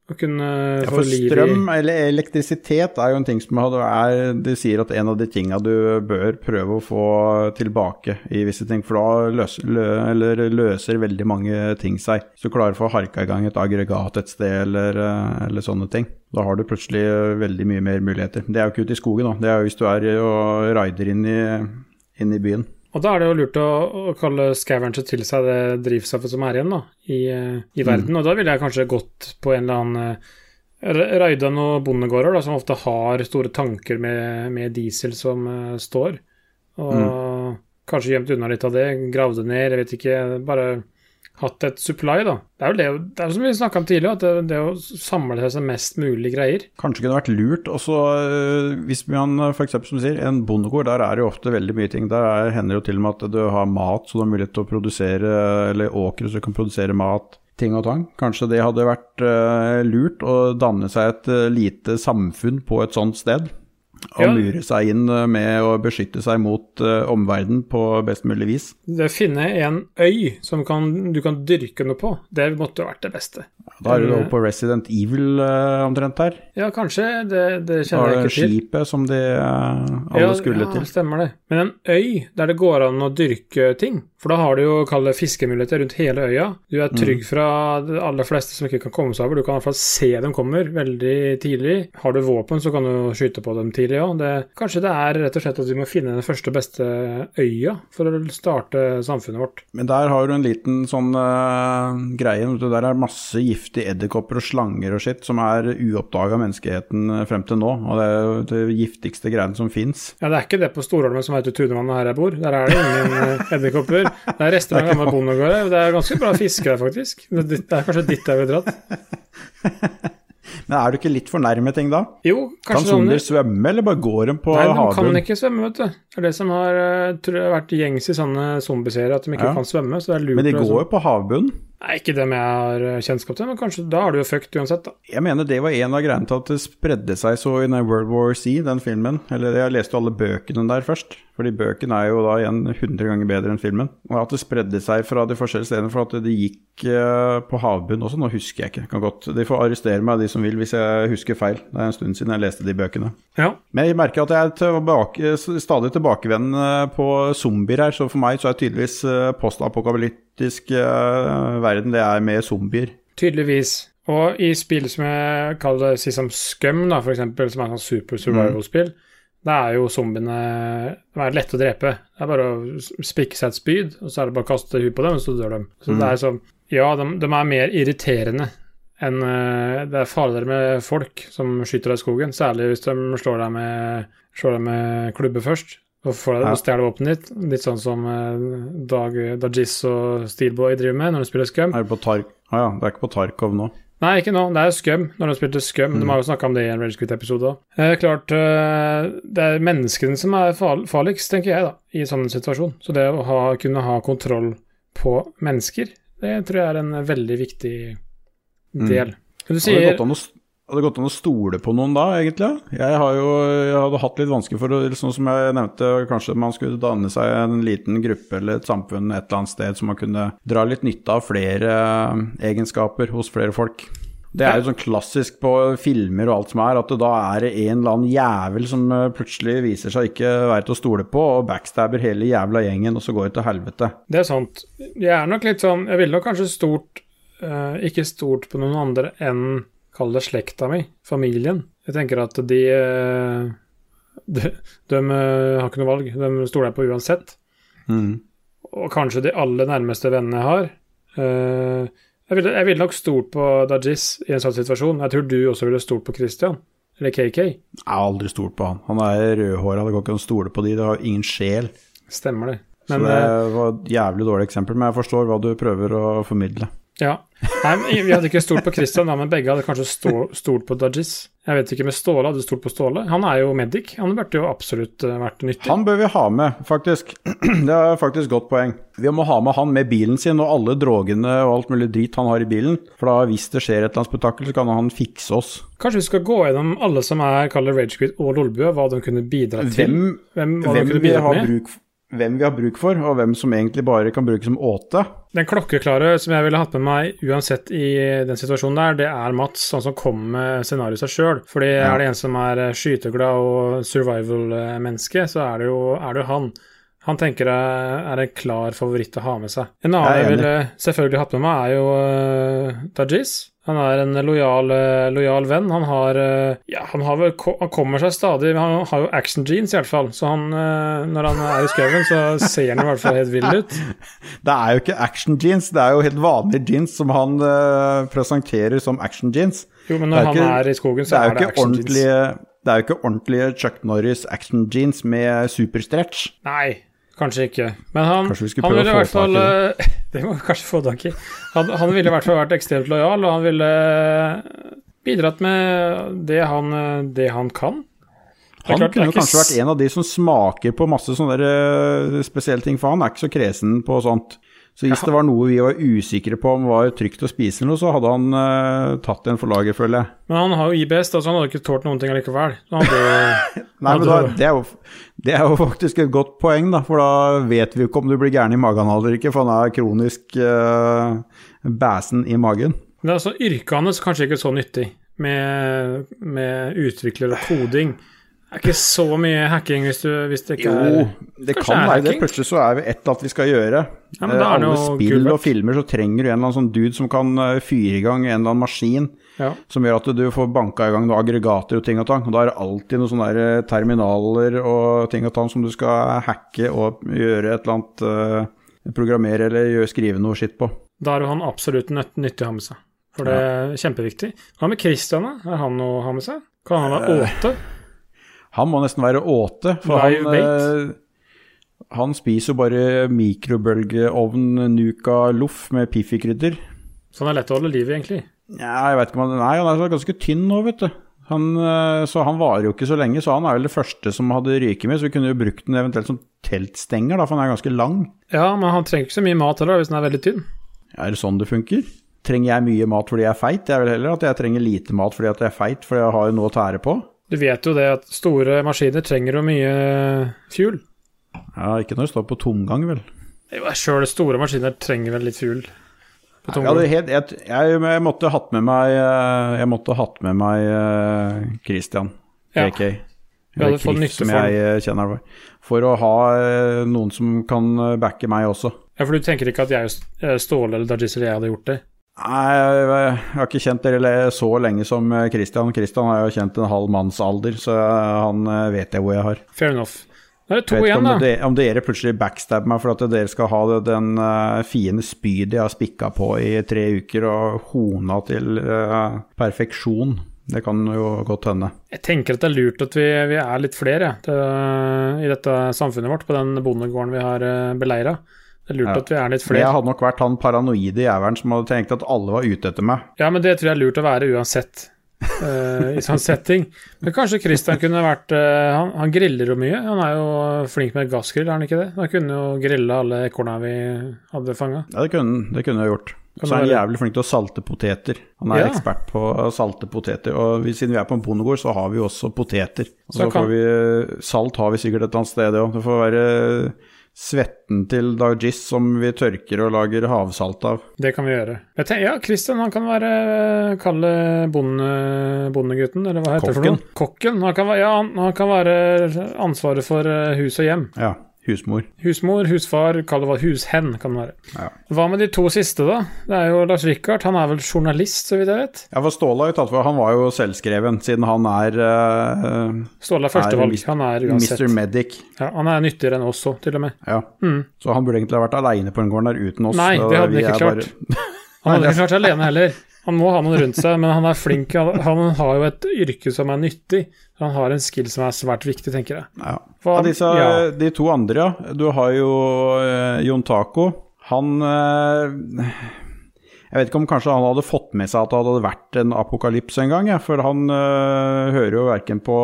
Å kunne Ja, få for strøm eller elektrisitet er jo en ting som er De sier at en av de tinga du bør prøve å få tilbake i visse ting, for da løser, lø, eller løser veldig mange ting seg. Så du klarer å få harka i gang et aggregat et sted eller, eh, eller sånne ting. Da har du plutselig veldig mye mer muligheter. Det er jo ikke ute i skogen, da. Det er jo hvis du er og raider inn i, inn i byen. Og da er det jo lurt å, å kalle scavenger til seg det drivstoffet som er igjen da, i, eh, i verden. Og da ville jeg kanskje gått på en eller annen uh, Raida noen bondegårder da, som ofte har store tanker med, med diesel som uh, står. Og kanskje gjemt unna litt av det, gravd det ned, jeg vet ikke. Bare hatt et supply, da. Det er jo det, det er som vi snakka om tidligere, at det, det å samle seg mest mulig greier. Kanskje kunne vært lurt også øh, hvis man f.eks. som du sier, en bondegård, der er det jo ofte veldig mye ting. Der er, hender det jo til og med at du har mat, så du har mulighet til å produsere, eller åkre, så du kan produsere mat. Ting og tang. Kanskje det hadde vært øh, lurt å danne seg et øh, lite samfunn på et sånt sted. Ja. mure seg inn øh, med å beskytte seg mot uh, omverdenen på best mulig vis. Det å finne en øy som kan, du kan dyrke noe på, det måtte jo vært det beste. Da er du jo på Resident Evil uh, omtrent her. Ja, kanskje. Det, det kjenner jeg ikke til. Da er det skipet som de uh, alle ja, skulle ja, til. stemmer det. Men en øy der det går an å dyrke ting, for da har du jo kalde fiskemuligheter rundt hele øya. Du er trygg fra de aller fleste som ikke kan komme seg over. Du kan i hvert fall se dem kommer veldig tidlig. Har du våpen, så kan du skyte på dem tidlig òg. Kanskje det er rett og slett at vi må finne den første beste øya for å starte samfunnet vårt. Men der har du en liten sånn uh, greie. Der er masse giftige edderkopper og slanger og skitt som er uoppdaga av menneskeheten eh, frem til nå. Og det er jo det giftigste greiene som fins. Ja, det er ikke det på Storholmen som heter Tunevannet her jeg bor. Der er det ingen eh, edderkopper. Det er rester av en gammel bondegård. her. Det er ganske bra fiske der, faktisk. Det er kanskje dit jeg ville dratt. Men er du ikke litt for nærme ting da? Jo, kanskje sånn zombier svømme, eller bare går de på havbunnen? Nei, de kan ikke svømme, vet du. Det er det som har eh, tror jeg, vært gjengs i sånne zombieserier, at de ikke Ja. kan svømme. Så det er lurt Men de går jo på havbunnen. Nei, ikke dem jeg har eh, kjennskap til, men kanskje da har du jo fucked uansett, da. Jeg mener det var en av greiene til at det spredde seg så i World War C, den filmen. Eller jeg leste alle bøkene der først, fordi bøkene er jo da igjen 100 ganger bedre enn filmen. Og at det spredde seg fra de forskjellige stedene, for at det gikk eh, på havbunnen også, nå husker jeg ikke. Kan godt, De får arrestere meg, de som vil, hvis jeg husker feil. Det er en stund siden jeg leste de bøkene. Ja. Men jeg merker at jeg er tilbake, stadig tilbakevendende på zombier her, så for meg så er tydeligvis eh, postapokalyptisk eh, verden, det er med zombier. Tydeligvis. Og i spill som jeg kaller det si som Scum, da, for eksempel, som er sånn super survival-spill, da er jo zombiene De er lette å drepe. Det er bare å spikke seg et spyd, og så er det bare å kaste huet på dem, og så dør de. Så det er sånn Ja, de, de er mer irriterende enn eh, Det er farligere med folk som skyter deg i skogen, særlig hvis de slår deg med, slår deg med klubbe først. Og får deg Ja. stjele våpenet ditt. Litt sånn som eh, Dag, Dajis og Steelboy driver med når de spiller Scum. Er det på Tark... Ah, ja, det er ikke på Tarkov nå. Nei, ikke nå. Det er Scum, når de spilte Scum. De har jo snakka om det i en Ragequit-episode òg. Eh, klart, eh, det er menneskene som er far farligst, tenker jeg, da, i sånn situasjon. Så det å ha, kunne ha kontroll på mennesker, det tror jeg er en veldig viktig del. Du har det sier gått an å, hadde det gått an å stole på noen da, egentlig? Jeg jo jeg hadde hatt litt vanskelig for det, Sånn som jeg nevnte, kanskje man skulle danne seg en liten gruppe eller et samfunn et eller annet sted, så man kunne dra litt nytte av flere eh, egenskaper hos flere folk. Det er jo sånn klassisk på filmer og alt som er, at det da er det en eller annen jævel som eh, plutselig viser seg ikke være til å stole på, og backstabber hele jævla gjengen, og så går det til helvete. Det er sant. Jeg er nok litt sånn Jeg ville nok kanskje stort eh, Ikke stort på noen andre enn Kall det slekta mi, familien. Jeg tenker at de eh, De, de eh, har ikke noe valg. De stoler jeg på uansett. Mm. Og kanskje de aller nærmeste vennene jeg har. Eh, jeg ville, jeg ville nok stolt på Dajis i en sånn situasjon. Jeg tror du også ville stolt på Christian. Eller KK. Jeg har aldri stolt på han. Han er rødhåra, det går ikke an å stole på de. Det har ingen sjel. Stemmer det. Så det var et jævlig dårlig eksempel, men jeg forstår hva du prøver å formidle. Ja. Nei, vi hadde ikke stolt på Christian, da, men begge hadde kanskje stolt på Dajis. Jeg vet ikke med Ståle hadde stolt på Ståle. Han er jo medic. Han burde jo absolutt eh, vært nyttig. Han bør vi ha med, faktisk. Det er faktisk godt poeng. Vi må ha med han med bilen sin og alle drogene og alt mulig drit han har i bilen. For da hvis det skjer et eller annet spetakkel, så kan han fikse oss. Kanskje vi skal gå gjennom alle som er kaller Ragequit og Lolbua, hva de kunne bidra til. Hvem, Hvem, hva de hvem, kunne vi bidra har med. bruk, hvem vi har bruk for, og hvem som egentlig bare kan brukes som åte. Den klokkeklare som jeg ville hatt med meg uansett i den situasjonen der, det er Mats, han som kommer med scenarioet seg sjøl. Fordi Ja. er det en som er eh, skyteglad og survival-menneske, så er det, jo, er det jo han. Han tenker jeg er en klar favoritt å ha med seg. En annen Jeg jeg ville selvfølgelig hatt med meg, er jo uh, Dajis. Han er en lojal, eh, lojal venn. Han har eh, Ja, han har vel Han kommer seg stadig Han har jo action jeans, i hvert fall. Så han, eh, når han er i skauen, så ser han i hvert fall helt vill ut. Det er jo ikke action jeans, det er jo helt vanlige jeans som han presenterer som action jeans. Jo, men når er han ikke- er i skogen, Det så er er det action jeans. det er jo ikke ordentlige Chuck Norris action jeans med superstretch. Nei, kanskje ikke. Men han, han ville i hvert fall eh, Det må vi kanskje få tak i. Han, han ville i hvert fall vært ekstremt lojal, og han ville eh, bidratt med det han, eh, det han kan. Det Han klart, kunne ikke kanskje vært en av de som smaker på masse sånne spesielle ting, for han er ikke så kresen på sånt. Så hvis det var noe vi var usikre på om var trygt å spise noe, så hadde han uh, tatt en for laget, føler jeg. Men han har jo IBS, da, så han hadde ikke tålt noen ting allikevel. Hadde, Nei, men da, det, er jo, det er jo faktisk et godt poeng, da, for da vet vi jo ikke om du blir gæren i magen eller ikke, for han er kronisk uh, bæsen i magen. Det er altså, yrket hans kanskje ikke så nyttig, med, med utvikler og koding. Det er ikke så mye hacking hvis, du, hvis det ikke Jo, er det kan være det. Plutselig så er det et eller annet vi skal gjøre. Ja, men da Eh, er Alle spill gull og filmer så trenger du en eller annen sånn dude som kan eh, fyre i gang en eller annen maskin Ja. som gjør at du får banka i gang noen aggregater og ting og tang. Og da er det alltid noen sånne eh, terminaler og ting og tang som du skal hacke og gjøre et eller annet eh, Programmere eller gjøre, skrive noe skitt på. Da er jo han absolutt nødt, nyttig å ha med seg. For det er kjempeviktig. Hva med Christian, da? Er han å ha med seg? Kan han være åte? Han må nesten være åte, for Live han, eh, han spiser jo bare mikrobølgeovn nuka loff med piffikrydder. Så han er lett å holde liv i, egentlig. Ja, jeg vet ikke om han Nei, han er ganske tynn nå, vet du. Han, eh, så han varer jo ikke så lenge, så han er vel det første som hadde ryket med. Så vi kunne jo brukt den eventuelt som teltstenger, da, for han er ganske lang. Ja, men han trenger ikke så mye mat heller, hvis han er veldig tynn. Er det sånn det funker? Trenger jeg mye mat fordi jeg er feit? Det er vel heller at jeg trenger lite mat fordi jeg er feit, fordi jeg har jo noe å tære på. Du vet jo det at store maskiner trenger jo mye fuel. Ja, ikke når det står på tomgang, vel. Sjøl store maskiner trenger vel litt fuel. På tomgang. Ja, helt, jeg, jeg, jeg måtte hatt med meg eh, Jeg måtte hatt med meg eh, Christian, Ja. KK. Vi Eller fått Chris, som jeg eh, kjenner det. For å ha noen som kan backe meg også. Ja, for du tenker ikke at jeg, Ståle eller Dajis eller jeg hadde gjort det? Nei, jeg, har ikke kjent dere så lenge som eh, Christian. Christian har jo kjent en halv manns alder, så eh, han eh, vet jeg hvor jeg har. Fair enough. Da er det to igjen om, da. det, om dere plutselig backstabber meg for at dere skal ha den uh, fiende spydet jeg har spikka på i tre uker og hona til uh, perfeksjon. Det kan jo godt hende. Jeg tenker at det er lurt at vi, vi er litt flere ja, til- i dette samfunnet vårt, på den bondegården vi har uh, beleira. Det er lurt Ja. at vi er litt flere. jeg hadde nok vært han paranoide jævelen som hadde tenkt at alle var ute etter meg. Ja, men det tror jeg er lurt å være uansett. uh, I sånn setting. Men kanskje Christian kunne vært uh, han, han griller jo mye. Han er jo flink med gassgrill, er han ikke det? Han kunne jo grille alle ekorna vi hadde fanga. Ja, det kunne, det kunne jeg gjort. Så er han jævlig flink til å salte poteter. Han er Ja. ekspert på å salte poteter. Og vi, siden vi er på en bondegård, så har vi jo også poteter. Og Så så kan- får vi Salt har vi sikkert et annet sted òg. Det får være svetten til Dajis som vi tørker og lager havsalt av. Det kan vi gjøre. Tenker, ja, Christian han kan være Kalle bonde, bondegutten, eller hva heter det for Kokken. noe? Kokken. Han kan, ja, han, han kan være ansvaret for eh, hus og hjem. Ja, husmor. Husmor, husfar, kall det hva hushen kan det være. Ja. Hva med de to siste, da? Det er jo Lars Rikard. Han er vel journalist, så vidt jeg vet. Ja, for Ståle har jo tatt for Han var jo selvskreven, siden han er uh, Ståle er førstevalg. Han er uansett. Mr. Medic. Ja, han er nyttigere enn oss òg, til og med. Ja. Mm. Så han burde egentlig ha vært aleine på den gården der uten oss. Nei, det hadde han ikke klart. bare- Han hadde ikke klart seg alene heller. Han må ha noen rundt seg, men han er flink. Han, har jo et yrke som er nyttig. Han har en skill som er svært viktig, tenker jeg. Ja. For, disse, ja. De to andre, ja. Du har jo eh, Jon Taco. Han eh, Jeg vet ikke om kanskje han hadde fått med seg at det hadde vært en apokalypse en gang, ja, for han eh, hører jo verken på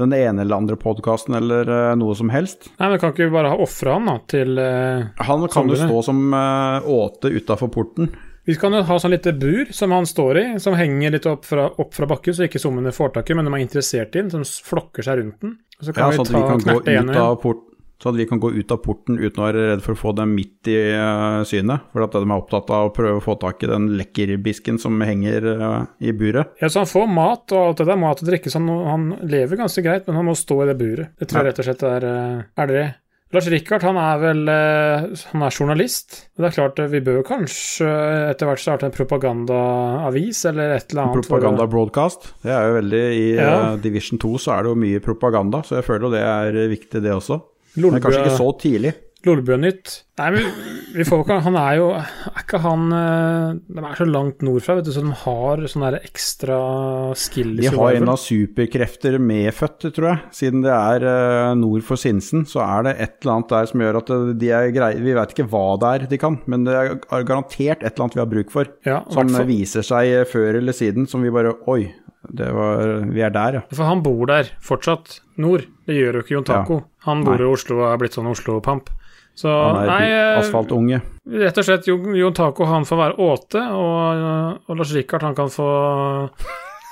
den ene eller andre podkasten eller eh, noe som helst. Nei, men Kan ikke vi bare ha ofra han da, til eh, Han kan jo stå som uh, åte utafor porten. Vi kan ha sånn lite bur som han står i, som henger litt opp fra, opp fra bakken, så ikke summene får tak i, men de er interessert i den, som flokker seg rundt den. Så kan Ja, sånn at så at vi kan gå ut av porten uten å være redd for å få dem midt i eh, synet. For at de er opptatt av å prøve å få tak i den lekkerbisken som henger eh, i buret. Ja, så han får mat og alt det der, mat og drikke, så han, han lever ganske greit, men han må stå i det buret. Det tror jeg Ja. rett og slett er, eh, er det. Lars Rikard han er vel eh, han er journalist. det er klart, eh, vi bør kanskje etter hvert starte en propagandaavis eller et eller annet. Propaganda broadcast. Det er jo veldig I Ja. eh, Division 2 så er det jo mye propaganda, så jeg føler jo det er viktig, det også. Men kanskje ikke så tidlig. Lolbø-nytt. Nei, men vi får ikke Han er jo Er ikke han eh, De er så langt nordfra, vet du, så de har sånne der ekstra skill De har en av superkrefter medfødt, tror jeg. Siden det er eh, nord for Sinsen, så er det et eller annet der som gjør at eh, de er greie Vi vet ikke hva det er de kan, men det er garantert et eller annet vi har bruk for. Ja, Som viser seg før eller siden, som vi bare Oi, det var, vi er der, ja. For han bor der fortsatt, nord. Det gjør jo ikke Jon Taco. Han bor Nei. i Oslo og er blitt sånn Oslo-pamp. Så Han er nei, eh, asfaltunge. rett og slett Jon Taco han får være åte, og, og Lars Rikard han kan få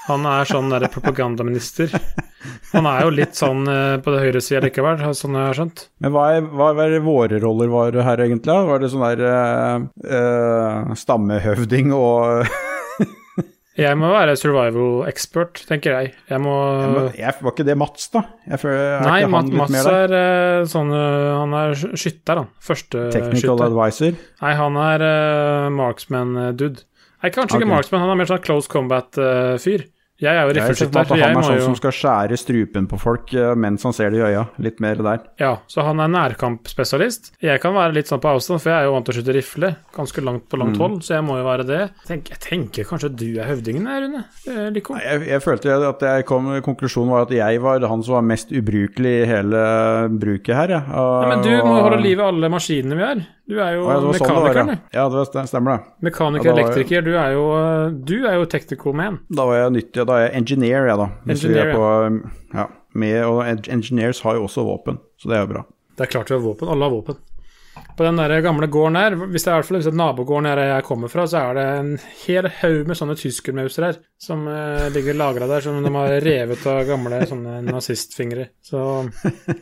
Han er sånn der propagandaminister. Han er jo litt sånn eh, på det høyre sida likevel, sånn jeg har skjønt. Men hva er, hva er våre roller var her, egentlig? Var det sånn der uh, uh, stammehøvding og Jeg må være survival expert, tenker jeg. Jeg må jeg, Var ikke det Mats, da? Føler, er Nei, Mats, Mats er eh, sånn eh, Han er skytter, han. Første Technical skytter. advisor? Nei, han er uh, marksman-dude. Nei, kanskje ikke marksman, han er mer sånn close combat-fyr. Jeg er jo Jeg sett riffelskytter, at han jeg er sånn jo som skal skjære strupen på folk eh, mens han ser det i øya. Litt mer der. Ja, så han er nærkampspesialist. Jeg kan være litt sånn på avstand, for jeg er jo vant til å skyte rifle ganske langt på Mm. langt hold, så jeg må jo være det. Tenk, jeg tenker kanskje du er høvdingen her, Rune? Eh, Jeg, jeg følte at jeg kom, konklusjonen var at jeg var han som var mest ubrukelig i hele bruket her. Ja. Ja, men du må jo holde liv i alle maskinene vi har. Du er jo Å, ja, mekanikeren, sånn ja. Ja, det stemmer det. Mekaniker, Ja, elektriker, du er jo eh, Du er jo technical man. Da var jeg nyttig, da er jeg engineer, jeg, da. Engineer, er på, ja, med, og engineers har jo også våpen, så det er jo bra. Det er klart vi har våpen. Alle har våpen. På den der gamle gården her, hvis det er hvert fall hvis det er nabogården her jeg kommer fra, så er det en hel haug med sånne tyskermauser her, som eh, ligger lagra der, som de har revet av gamle sånne nazistfingre. Så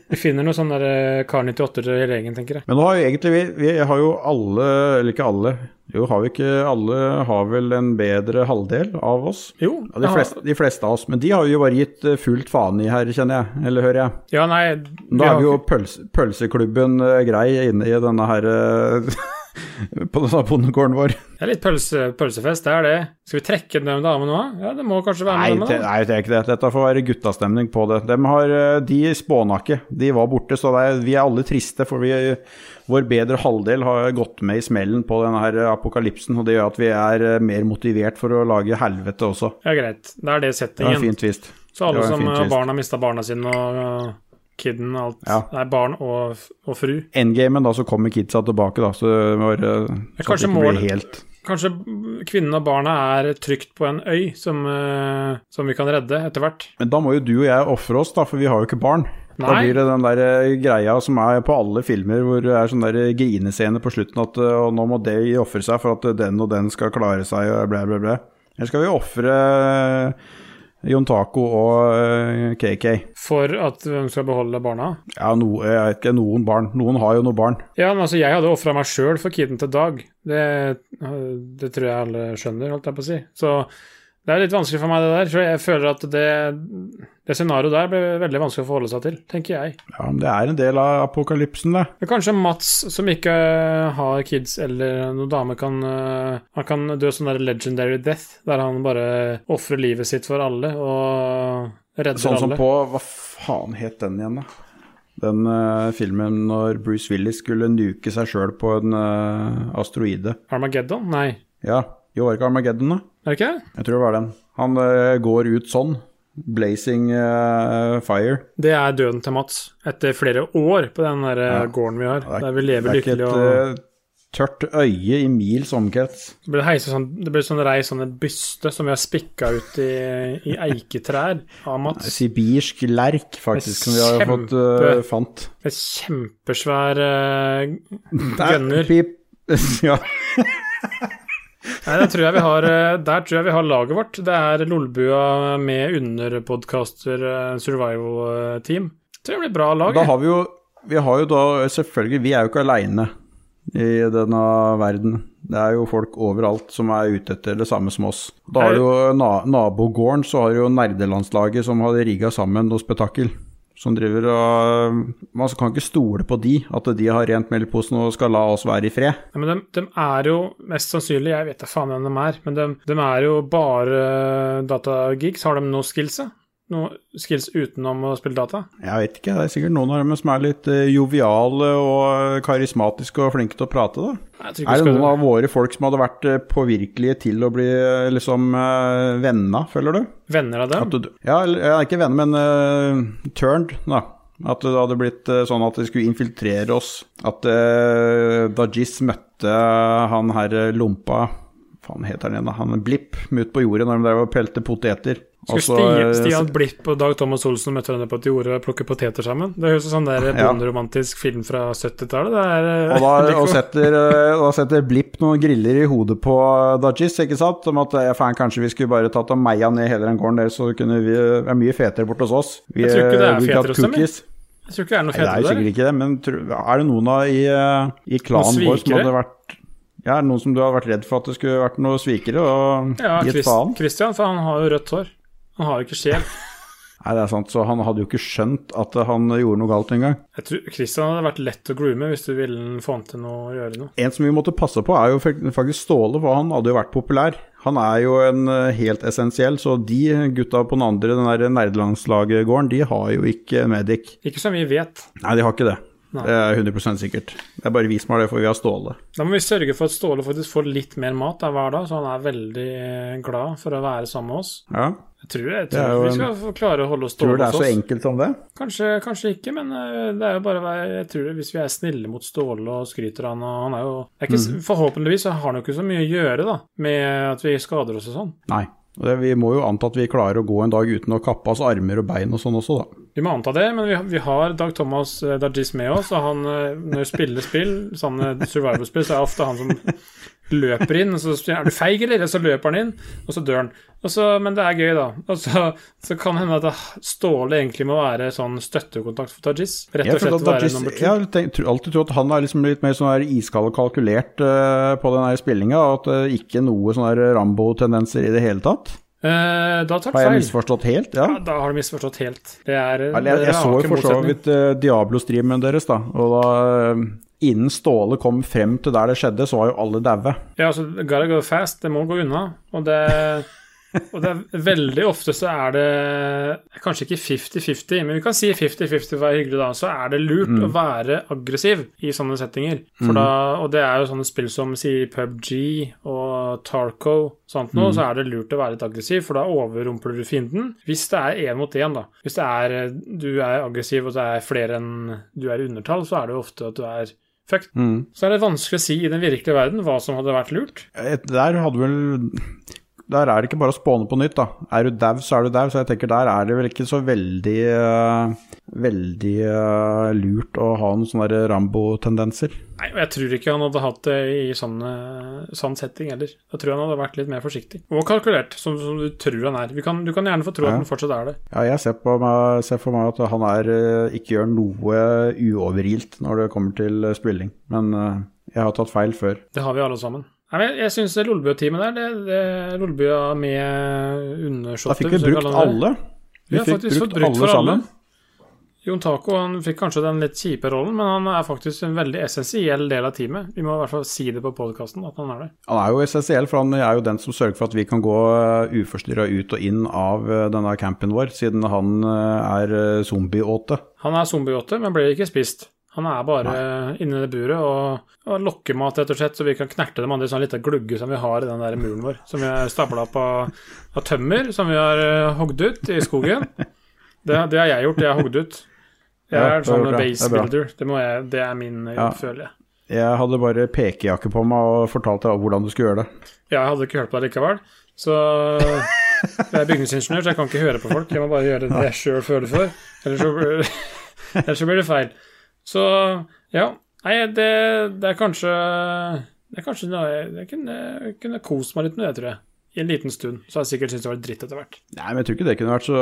vi finner noe sånn der eh, Kar 98 til hele gjengen, tenker jeg. Men nå har jo egentlig vi, vi har jo alle, eller ikke alle, jo har vi ikke alle har vel en bedre halvdel av oss? Jo, Ja, de, fleste, de fleste av oss, men de har jo bare gitt eh, fullt faen i her, kjenner jeg, eller hører jeg. ja, nei Da har er vi jo pølse, pølseklubben grei inne i denne her På bondegården vår. Det er litt pølse, pølsefest, det er det. Skal vi trekke den damen nå? Ja, det må kanskje være Nei, med dem da. nei, det er ikke det. Dette får være guttastemning på det. De, har, eh, de spåna ikke. De var borte, så er, vi er alle triste, for vi, vår bedre halvdel har gått med i smellen på denne her apokalypsen, og det gjør at vi er eh, mer motivert for å lage helvete også. Ja, greit. Det er det settingen. Det var fint vist. Så alle som barna har visst. barn mista barna sine, og uh, og alt Ja. Nei, barn og, og fru. Endgamen, da, så kommer kidsa tilbake, da, så det var eh, så kanskje det blir helt Kanskje kvinnen og barna er trygt på en øy som, uh, som vi kan redde etter hvert. Men da må jo du og jeg ofre oss, da, for vi har jo ikke barn. Da blir det den der eh, greia som er på alle filmer, hvor det er sånn der grinescene på slutten at eh, og nå må de ofre seg for at den og den skal klare seg, og blæ, blæ, blæ. Eller skal vi ofre eh, Jon Taco og eh, KK? For at hun skal beholde barna. Ja, no, jeg vet ikke, noen barn. Noen har jo noen barn. Ja, men altså, jeg hadde ofra meg sjøl for kiden til Dag. Det, det tror jeg alle skjønner, holdt jeg på å si. Så det er litt vanskelig for meg, det der. For jeg føler at det, det scenarioet der ble veldig vanskelig å forholde seg til, tenker jeg. Ja, men Det er en del av apokalypsen, det. Men kanskje Mats, som ikke har kids eller noen dame, kan eh, Han kan dø sånn der legendary death, der han bare ofrer livet sitt for alle og redder Sånn som alle. på Hva faen het den igjen, da? Den uh, filmen når Bruce Willis skulle nuke seg sjøl på en uh, asteroide. Armageddon? Nei. Ja, Jo, var det ikke Armageddon, da? Er det ikke? Jeg tror det var den. Han uh, går ut sånn. Blazing uh, fire. Det er døden til Mats, etter flere år på den der ja. gården vi har, Ja, er- der vi lever lykkelig. Det er ikke et og eh, tørt øye i mils omkrets. Det ble sånn, det ble sånn rei sånne byste som vi har spikka ut i, i eiketrær av Mats. Sibirsk lerk, faktisk, som vi har fått eh, fant. En kjempesvær uh, gunner. Ja. Nei, der tror har, eh, der tror jeg vi har laget vårt. Det er Lolbua med underpodcaster uh, survival-team. Tror jeg blir bra lag. Da har vi jo Vi har jo da selvfølgelig Vi er jo ikke aleine i denne verden. Det er jo folk overalt som er ute etter det samme som oss. Da har du jo na nabogården, så har du jo nerdelandslaget som har rigga sammen noe spetakkel. Som driver og Man kan ikke stole på de, at de har rent mel i posen og skal la oss være i fred. Ja, men de, de er jo mest sannsynlig Jeg vet da faen hvem de er, men de, de er jo bare datagigs. Har de noe skills? Da? Noe skills utenom å spille data? Jeg vet ikke, det er sikkert noen av dem som er litt eh, joviale og karismatiske og flinke til å prate, da. Er det noen av våre folk som hadde vært eh, påvirkelige til å bli eh, liksom venner, føler du? venner av dem? Du ja, ikke venner, men uh, turned, da. At det hadde blitt eh, sånn at de skulle infiltrere oss. At uh, Dajis møtte han her eh, lompa Faen heter han igjen, da? Han Blipp ut på jordet når de drev og pelte poteter. Skulle Stian, eh, Stian Blipp og Dag Thomas Olsen møtte hverandre på et jorde og plukke poteter sammen? Det høres ut som sånn der bonderomantisk film fra 70-tallet. Det er eh, Og da, og setter, eh, da setter Blipp noen griller i hodet på Dajis, ikke sant? Om at faen, kanskje vi skulle bare tatt og meia ned hele den gården der, så kunne vi er mye fetere borte hos oss. Vi, Jeg tror ikke det er fetere hos dem, jeg. tror ikke det er noe fetere der. det er jo sikkert ikke det, men er det noen av i, i klanen vår som hadde vært Ja, er det noen som du hadde vært redd for at det skulle vært noen svikere og Ja, gitt faen? Christian, for han har jo rødt hår. Han har jo ikke sjel. Nei, det er sant, så han hadde jo ikke skjønt at han gjorde noe galt engang. Jeg tror Christian hadde vært lett å groome hvis du ville få han til noe å gjøre noe. En som vi måtte passe på, er jo faktisk Ståle, for han hadde jo vært populær. Han er jo en eh, helt essensiell, så de gutta på den andre, den der nerdelandslaggården, de har jo ikke Medic. Ikke som vi vet. Nei, de har ikke det. Nei. Det er 100 sikkert. Det er bare vi som har det, for vi har Ståle. Da må vi sørge for at Ståle faktisk får litt mer mat da, hver dag, så han er veldig eh, glad for å være sammen med oss. Ja, Jeg tror, jeg Det tror vi skal en... klare å holde oss Tror du det er så oss. enkelt som det? Kanskje, kanskje ikke, men eh, det er jo bare Jeg tror Hvis vi er snille mot Ståle og skryter han, og han er jo er ikke, Mm. Forhåpentligvis har han jo ikke så mye å gjøre da med at vi skader oss og sånn. Nei. Vi må jo anta at vi klarer å gå en dag uten å kappe oss armer og bein og sånn også, da. Vi må anta det, men vi, vi har Dag Thomas eh, Dajis med oss, og han eh, når vi spiller spill, sånne survival-spill, så er det ofte han som løper inn, og så sier han, er du feig, eller? Og så løper han inn, og så dør han. Og så, men det er gøy, da. Og så, så kan det hende at Ståle egentlig må være sånn støttekontakt for Dajis. Rett og slett være nummer to. jeg har tenkt, alltid trodd at han er liksom litt mer sånn iskald og kalkulert uh, på den spillinga, og at det ikke noe sånn Rambo-tendenser i det hele tatt. Eh, da tar du Har jeg misforstått helt? Ja. Ja, da har du misforstått helt. Det er Eller jeg, jeg så jo for så vidt uh, Diablo-streamen deres, da, og da eh, Innen Ståle kom frem til der det skjedde, så var jo alle daue. Ja, altså, gotta go fast. Det må gå unna. Og det, og det er veldig ofte så er det Kanskje ikke 50-50, men vi kan si 50-50 for å være hyggelig, da. Så er det lurt å være aggressiv i sånne settinger. For da, og det er jo sånne spill som sier PubG og Tarco, sånt noe, så er det lurt å være litt aggressiv, for da overrumpler du fienden. Hvis det er én mot én, da. Hvis det er, du er aggressiv og det er flere enn du er i undertall, så er det jo ofte at du er fucked. Så er det vanskelig å si i den virkelige verden hva som hadde vært lurt. Der hadde vel Der er det ikke bare å spåne på nytt, da. Er du dau, så er du dau. Så jeg tenker der er det vel ikke så veldig uh, Veldig uh, lurt å ha noen sånne Rambo-tendenser. Nei, og jeg tror ikke han hadde hatt det i sånn, sånn setting heller. Jeg tror han hadde vært litt mer forsiktig. Og kalkulert, som, som du tror han er. Vi kan, du kan gjerne få tro Ja. at han fortsatt er det. Ja, jeg ser, på meg, ser for meg at han er, ikke gjør noe uovergilt når det kommer til spilling. Men uh, jeg har tatt feil før. Det har vi alle sammen. Nei, men jeg syns Lolbø-teamet der, det, det Lolbøa med undersåtter Da fikk vi brukt alle. Vi har fikk brukt, brukt for alle. Jon Taco han fikk kanskje den litt kjipe rollen, men han er faktisk en veldig essensiell del av teamet. Vi må i hvert fall si det på podkasten at han er det. Han er jo essensiell, for han er jo den som sørger for at vi kan gå uforstyrra ut og inn av eh, denne campen vår, siden han eh, er eh, zombieåte. Han er zombieåte, men ble ikke spist. Han er bare inni det buret og, og lokker mat, rett og slett, så vi kan knerte dem andre i sånn liten glugge som vi har i den der muren vår. Som vi har stabla opp av, av tømmer, som vi har uh, hogd ut i skogen. Det, det har jeg gjort, det har jeg hogd ut. Jeg Ja, er er sånn er base builder. Det, må jeg, det er min jobb, Ja. føler jeg. Jeg hadde bare pekejakke på meg og fortalt deg hvordan du skulle gjøre det. Ja, jeg hadde ikke hørt på deg likevel. Så jeg er bygningsingeniør, så jeg kan ikke høre på folk. Jeg må bare gjøre det jeg sjøl føler for. Ellers så, blir- ellers så blir det feil. Så ja. Nei, det, det er kanskje Det er kanskje noe jeg, jeg kunne, jeg kunne kost meg litt med det, tror jeg. I en liten stund. Så har jeg sikkert syntes det var dritt etter hvert. Nei, men jeg tror ikke det kunne vært så,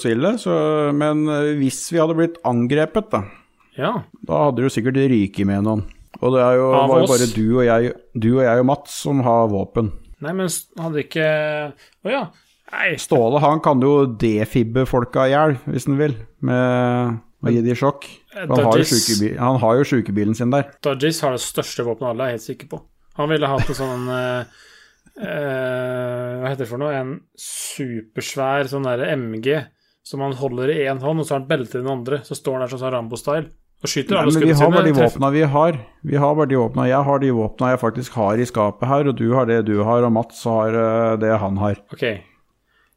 så ille. Så, men eh, hvis vi hadde blitt angrepet, da, Ja. da hadde du sikkert ryket med noen. Og det er jo, var jo bare du og, jeg, du og jeg og Mats som har våpen. Nei, men hadde ikke Å ja. Nei, Ståle han kan jo defibbe folka i hjel, hvis han vil, med å gi de sjokk. For Han har, Dodges- han har jo sjukebilen sin der. Dodges har det største våpenet alle, er helt sikker på. Han ville hatt en sånn eh, eh, Hva heter det for noe? En supersvær sånn der MG som han holder i én hånd, og så har han beltet i den andre. Så står han der som sånn Rambo-style og skyter alle sine. vi har bare de. Våpna vi har. Vi har bare de våpna. Jeg har de våpna jeg faktisk har i skapet her, og du har det du har, og Mats har eh, det han har. Ok.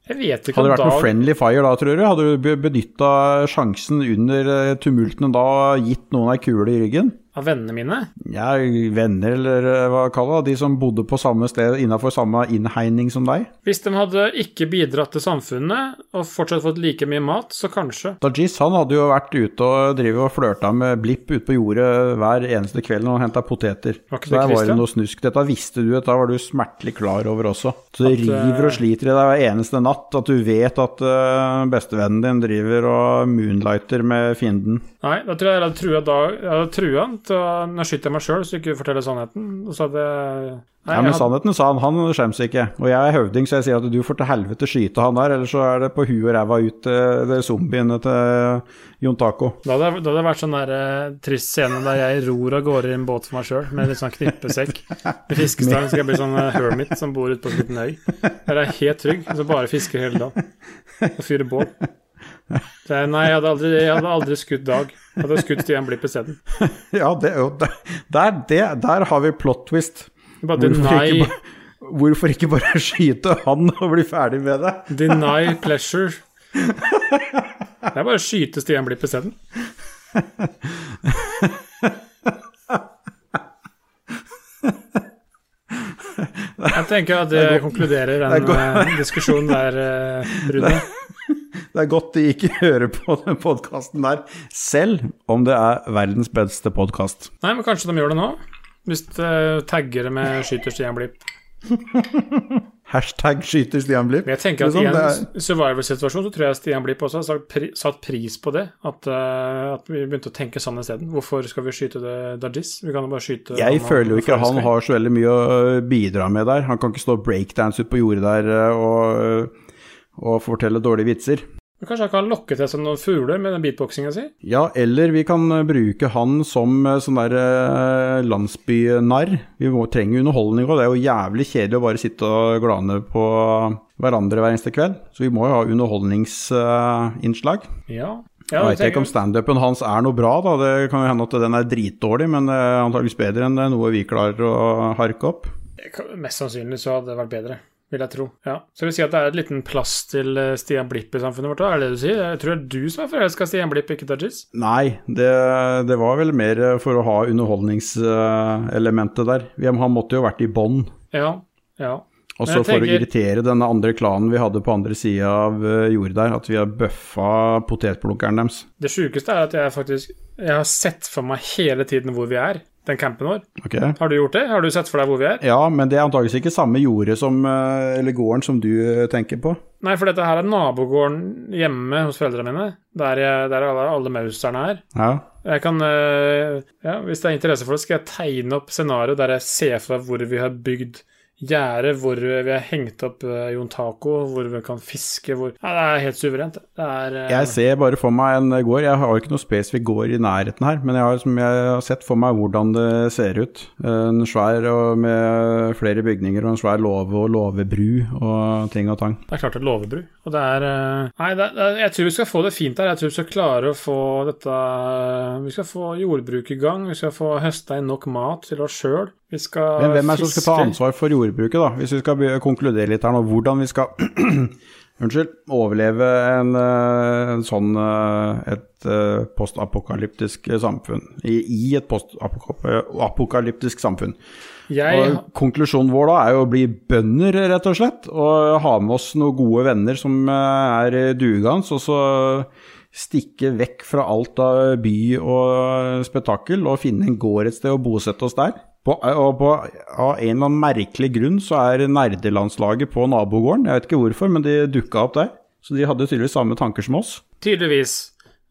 Jeg vet ikke Hadde det vært noe friendly fire da, tror du? Hadde du benytta sjansen under eh, tumultene da og gitt noen ei kule i ryggen? Av vennene mine Ja, venner, eller eh, hva kaller det? De som bodde på samme sted innafor samme innhegning som deg? Hvis de hadde ikke bidratt til samfunnet og fortsatt fått like mye mat, så kanskje. Dajis han hadde jo vært ute og drivet og flørta med Blipp ute på jordet hver eneste kveld når han henta poteter. Var ikke Så det der var det noe snusk. Dette visste du, dette var du smertelig klar over også. Så det At, river og eh, sliter i deg hver eneste natt at du vet at eh, bestevennen din driver og moonlighter med fienden. Nei, da tror jeg jeg hadde trua Dag Jeg hadde trua han til å jeg meg sjøl, så ikke forteller sannheten. Og så hadde jeg Nei, Ja, men hadde, sannheten sa han, han skjemmes ikke. Og jeg er høvding, så jeg sier at du får til helvete skyte han der, ellers så er det på huet og ræva ut til det zombiene til Jon Taco. da hadde, det vært sånn der eh, trist scene der jeg ror av gårde i en båt for meg sjøl, med litt sånn knippesekk. Med fiskestang skal jeg bli sånn eh, hermit som bor ute på en liten øy. Der er jeg helt trygg, så bare fisker hele dagen. Og fyrer bål. Så nei, jeg hadde, aldri, jeg hadde aldri skutt Dag. Jeg hadde skutt Stian Blipp isteden. Ja, det, er der, det, der har vi plot twist. Bare deny, hvorfor ikke bare skyte han og bli ferdig med det? deny pleasure. Det er bare å skyte Stian Blipp isteden. Jeg tenker at det konkluderer er den godt. eh, diskusjonen der, eh, Rune. Det er godt de ikke hører på den podkasten der, selv om det er verdens beste podkast. Nei, men kanskje de gjør det nå? Hvis de tagger det med 'skyter Stian Blipp'. Hashtag skyter Stian Blipp. Men jeg tenker at Liksom, i en survival-situasjon så tror jeg Stian Blipp også har pri satt pris på det. At, uh, at vi begynte å tenke sånn isteden. Hvorfor skal vi skyte det Dajis? Vi kan jo bare skyte Jeg føler jo ikke han har så veldig mye å bidra med der. Han kan ikke stå breakdance ut på jordet der eh, og, og fortelle dårlige vitser. Men Kanskje han kan lokke til seg noen fugler med den beatboxinga si? Ja, eller vi kan eh, bruke han som eh, sånn der eh, landsbynarr. Vi må, trenger underholdning òg. Det er jo jævlig kjedelig å bare sitte og glane på hverandre hver eneste kveld. Så vi må jo ha underholdningsinnslag. Ja. Jeg vet ikke om standupen hans er noe bra, da. Det kan jo hende at den er dritdårlig, men det er antakeligvis bedre enn det, noe vi klarer å harke opp. Mest sannsynlig så hadde det vært bedre, vil jeg tro. Ja. Så vil si at det er et liten plass til eh, Stian Blipp i samfunnet vårt, da? Er det det du sier? Jeg tror det er du som er forelska i Stian Blipp, ikke Dudgies? Nei, det, det var vel mer for å ha underholdningselementet der. Vi- Han måtte jo vært i bånn. Ja. Ja. Og så for for å irritere denne andre klanen vi hadde på andre sida av eh, jordet der, at vi har bøffa potetplukkeren deres. Det sjukeste er at jeg faktisk Jeg har sett for meg hele tiden hvor vi er, den campen vår. Okay. Har du gjort det? Har du sett for deg hvor vi er? Ja, men det er antakeligvis ikke samme jordet som, eh, eller gården som du eh, tenker på. Nei, for dette her er nabogården hjemme hos foreldrene mine. Der, jeg, der alle, alle mauserne er. Ja. Jeg kan eh, Ja, hvis det er interesse for det, skal jeg tegne opp scenarioet der jeg ser for meg hvor vi har bygd gjerde hvor vi har hengt opp eh, Jon Taco, hvor vi kan fiske hvor ja, Det er helt suverent. er uh... Jeg ser bare for meg en gård. Jeg har jo ikke noe spesifikk gård i nærheten her, men jeg har, som jeg har sett for meg hvordan det ser ut. En svær og med flere bygninger og en svær låve og låvebru og ting og tang. Det er klart et låvebru. Og det er uh... Nei, det, er, jeg tror vi skal få det fint her. Jeg tror vi skal klare å få dette Vi skal få jordbruk i gang. Vi skal få høsta inn nok mat til oss sjøl. Vi skal Men hvem er det som skal ta ansvar for jordbruket, da? Hvis vi skal konkludere litt her nå, hvordan vi skal Unnskyld, overleve en, eh, en sånn eh, et eh, postapokalyptisk samfunn. I, I et postapokalyptisk samfunn. Jeg konklusjonen vår da er jo å bli bønder, rett og slett. Og ha med oss noen gode venner som er dugans. og så stikke vekk fra alt av by og spetakkel og finne en gård et sted og bosette oss der. På, og på, av en eller annen merkelig grunn så er nerdelandslaget på nabogården. Jeg vet ikke hvorfor, men de dukka opp der. Så de hadde tydeligvis samme tanker som oss. Tydeligvis.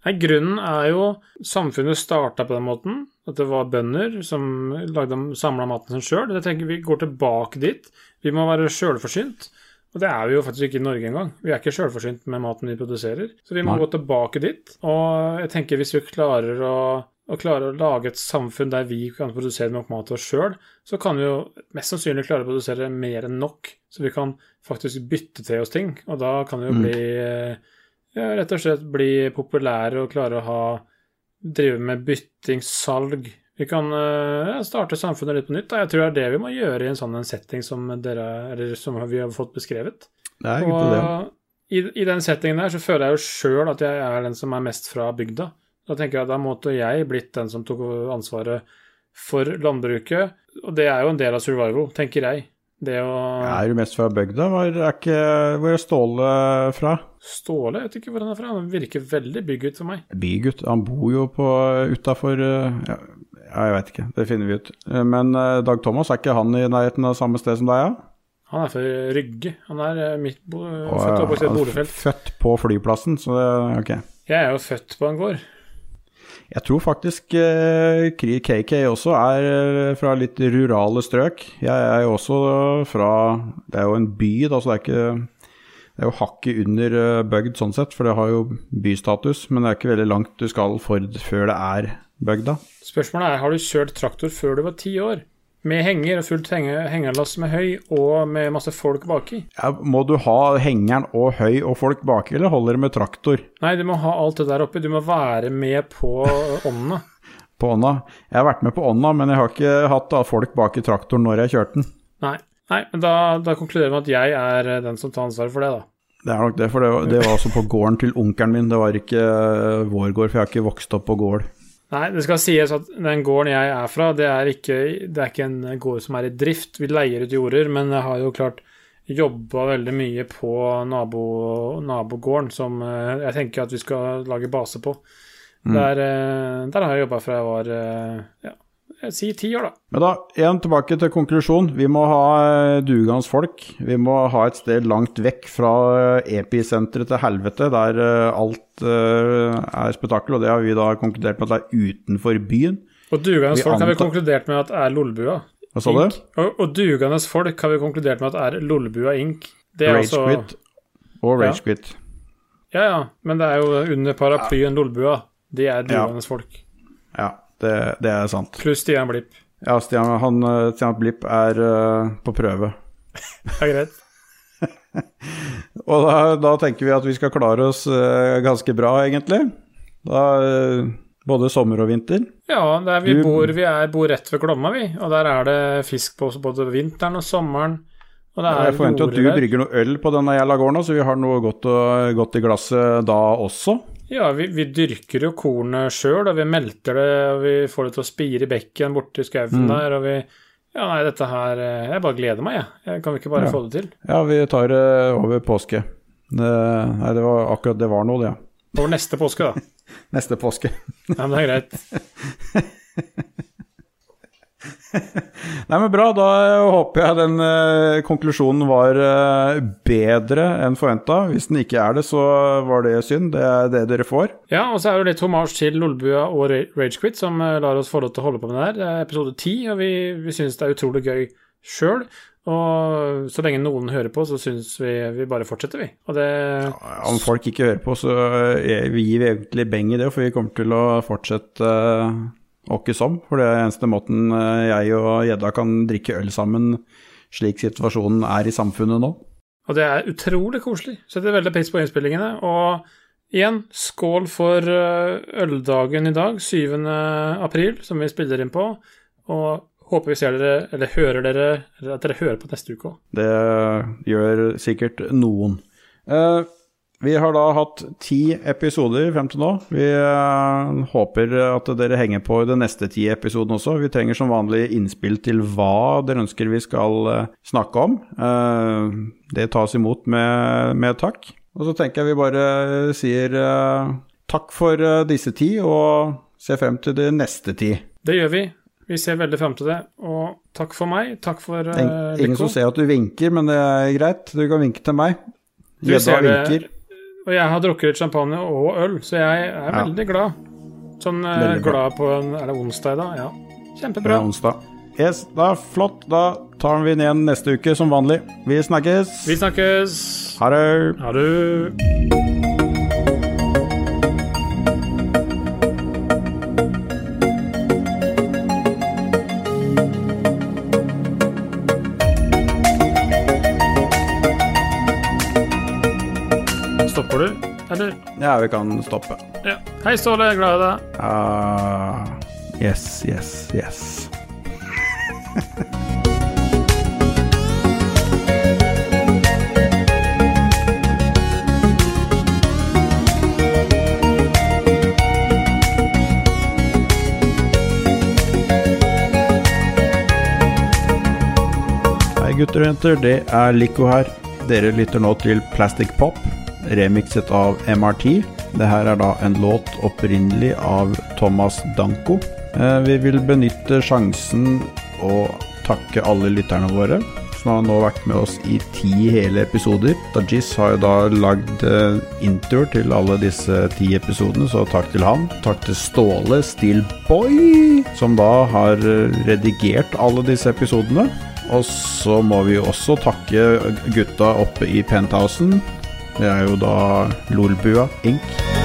Nei, grunnen er jo Samfunnet starta på den måten. At det var bønder som lagde samla maten sin sjøl. Jeg tenker vi går tilbake dit. Vi må være sjølforsynt. Og det er vi jo faktisk ikke i Norge engang. Vi er ikke sjølforsynt med maten vi produserer. Så vi må Nei. gå tilbake dit. Og jeg tenker hvis vi klarer å, å klare å lage et samfunn der vi kan produsere nok mat til oss sjøl, så kan vi jo mest sannsynlig klare å produsere mer enn nok. Så vi kan faktisk bytte til oss ting. Og da kan vi jo Mm. bli eh, ja, rett og slett bli populære og klare å ha drive med bytting, salg. Vi kan eh, ja, starte samfunnet litt på nytt. Da. Jeg tror det er det vi må gjøre i en sånn setting som, dere, eller som vi har fått beskrevet. Det er egentlig det. Og i, i den settingen der så føler jeg jo sjøl at jeg er den som er mest fra bygda. Da tenker jeg at da måtte jeg blitt den som tok ansvaret for landbruket. Og det er jo en del av survival, tenker jeg. Det å Er du mest fra bygda? Hvor er, ikke, hvor er Ståle fra? Ståle, jeg vet ikke hvor han er fra. Han virker veldig bygget for meg. Bygutt. Han bor jo på utafor ja, jeg vet ikke. Det finner vi ut. Men eh, Dag Thomas, er ikke han i nærheten av samme sted som deg, ja? Han er fra Rygge. Han er eh, midt bo, Åh, født ja. er. Født på flyplassen, så det ok. Jeg er jo født på en gård. Jeg tror faktisk eh, KK også er eh, fra litt rurale strøk. Jeg er jo også fra Det er jo en by, da, så det er ikke Det er jo hakket under eh, bygd sånn sett, for det har jo bystatus. Men det er ikke veldig langt du skal for, før det er bygda. Spørsmålet er har du kjørt traktor før du var ti år? Med henger og fullt henge, hengerlass med høy og med masse folk baki? Ja, må du ha hengeren og høy og folk baki, eller holder det med traktor Nei, du må ha alt det der oppi. Du må være med på ånda. på ånda? Jeg har vært med på ånda, men jeg har ikke hatt folk bak i traktoren når jeg kjørte den. Nei. Nei, men da, da konkluderer vi med at jeg er eh, den som tar ansvaret for det, da. Det er nok det, for det var, det var altså på gården til onkelen min. Det var ikke eh, vår gård, for jeg har ikke vokst opp på gård. Nei, det skal sies at den gården jeg er fra, det er ikke, det er ikke en gård som er i drift. Vi leier ut jorder, men jeg har jo klart jobba veldig mye på nabo, nabogården, som eh, jeg tenker at vi skal lage base på. Der, eh, der har jeg jobba fra jeg var eh, ja, jeg sier ti år, da. Men da, igjen tilbake til konklusjon. Vi må ha dugansfolk. Vi må ha et sted langt vekk fra eh, episenteret til helvete, der eh, alt eh, er spetakkel, og det har vi da konkludert med at det er utenfor byen. Og dugansfolk har vi konkludert med at er Lolbua. Hva sa du? Og, og dugandes folk har vi konkludert med at er Lolbua Inc. Det er altså Ragequit og Ragequit. Ja, ja, men det er jo under paraplyen Lolbua. De er dugandes folk. Ja, det, det er sant. Pluss Stian Blipp. Ja, Stian, han, eh, Stian Blipp er uh, på prøve. Det er greit. Og da, da tenker vi at vi skal klare oss uh, ganske bra, egentlig. Da, uh, både sommer og vinter. Ja, der vi Du- bor, vi er, bor rett ved Glomma, vi. Og der er det fisk på både vinteren og sommeren. Og er Jeg forventer at du brygger noe øl på denne jævla gården, så vi har noe godt, og, godt i glasset da også. Ja, vi, vi dyrker jo kornet sjøl, og vi melter det, og vi får det til å spire i bekken borti skauen Mm. der, og vi Ja, nei, dette her eh, Jeg bare gleder meg, jeg. jeg kan vi ikke bare Ja. få det til? Ja, vi tar det over påske. Det, nei, det var akkurat det var noe, det. Ja. Over neste påske, da. Neste påske. Ja, men det er greit. Nei, men bra. Da håper jeg den eh, konklusjonen var eh, bedre enn forventa. Hvis den ikke er det, så var det synd. Det er det dere får. Ja, og så er det litt hommage til Lolbua og Ra- Ragequit, som eh, lar oss få lov til å holde på med det her. Det er episode ti, og vi, vi syns det er utrolig gøy sjøl. Og så lenge noen hører på, så syns vi vi bare fortsetter, vi. Og det Om folk ikke hører på, så eh, gir vi egentlig beng i det, for vi kommer til å fortsette eh, åkke som. For det er eneste måten eh, jeg og gjedda kan drikke øl sammen, slik situasjonen er i samfunnet nå. Og det er utrolig koselig. Setter veldig pris på innspillingene. Og igjen, skål for eh, øldagen i dag, 7. april, som vi spiller inn på. Og håper vi ser dere, eller hører dere, eller at dere hører på neste uke òg. Det gjør sikkert noen. Eh, vi har da hatt ti episoder frem til nå. Vi eh, håper at dere henger på i den neste ti episoden også. Vi trenger som vanlig innspill til hva dere ønsker vi skal eh, snakke om. Eh, det tas imot med, med takk. Og så tenker jeg vi bare sier takk for disse ti, og ser frem til de neste ti. Det gjør vi. Vi ser veldig frem til det. Og takk for meg. Takk for uh, Ingen som ser at du vinker, men det er greit. Du kan vinke til meg. Gjedda ser det. Og jeg har drukket litt champagne og øl, så jeg er Ja. veldig glad. Sånn eh, Veldig glad på en Er det onsdag i dag? Ja. Det Kjempebra. er onsdag. Yes, da flott. Da tar vi den igjen neste uke som vanlig. Vi snakkes. Vi snakkes. Ha det. Ha det. Ja, vi kan stoppe. Ja. Hei, Ståle. Jeg er glad i deg. Uh, yes, yes, yes. Hei gutter og jenter, det er Lico her. Dere lytter nå til Plastic Pop, remixet av MRT. Det her er da en låt opprinnelig av Thomas Danko. Eh, Vi vil benytte sjansen og takke alle lytterne våre, som har nå vært med oss i ti hele episoder. Dajis har jo da lagd Intro introer til alle disse ti episodene, så takk til han. Takk til Ståle Steelboy, som da har eh, redigert alle disse episodene. Og så må vi jo også takke gutta oppe i penthousen. Det er jo da Lolbua Inc.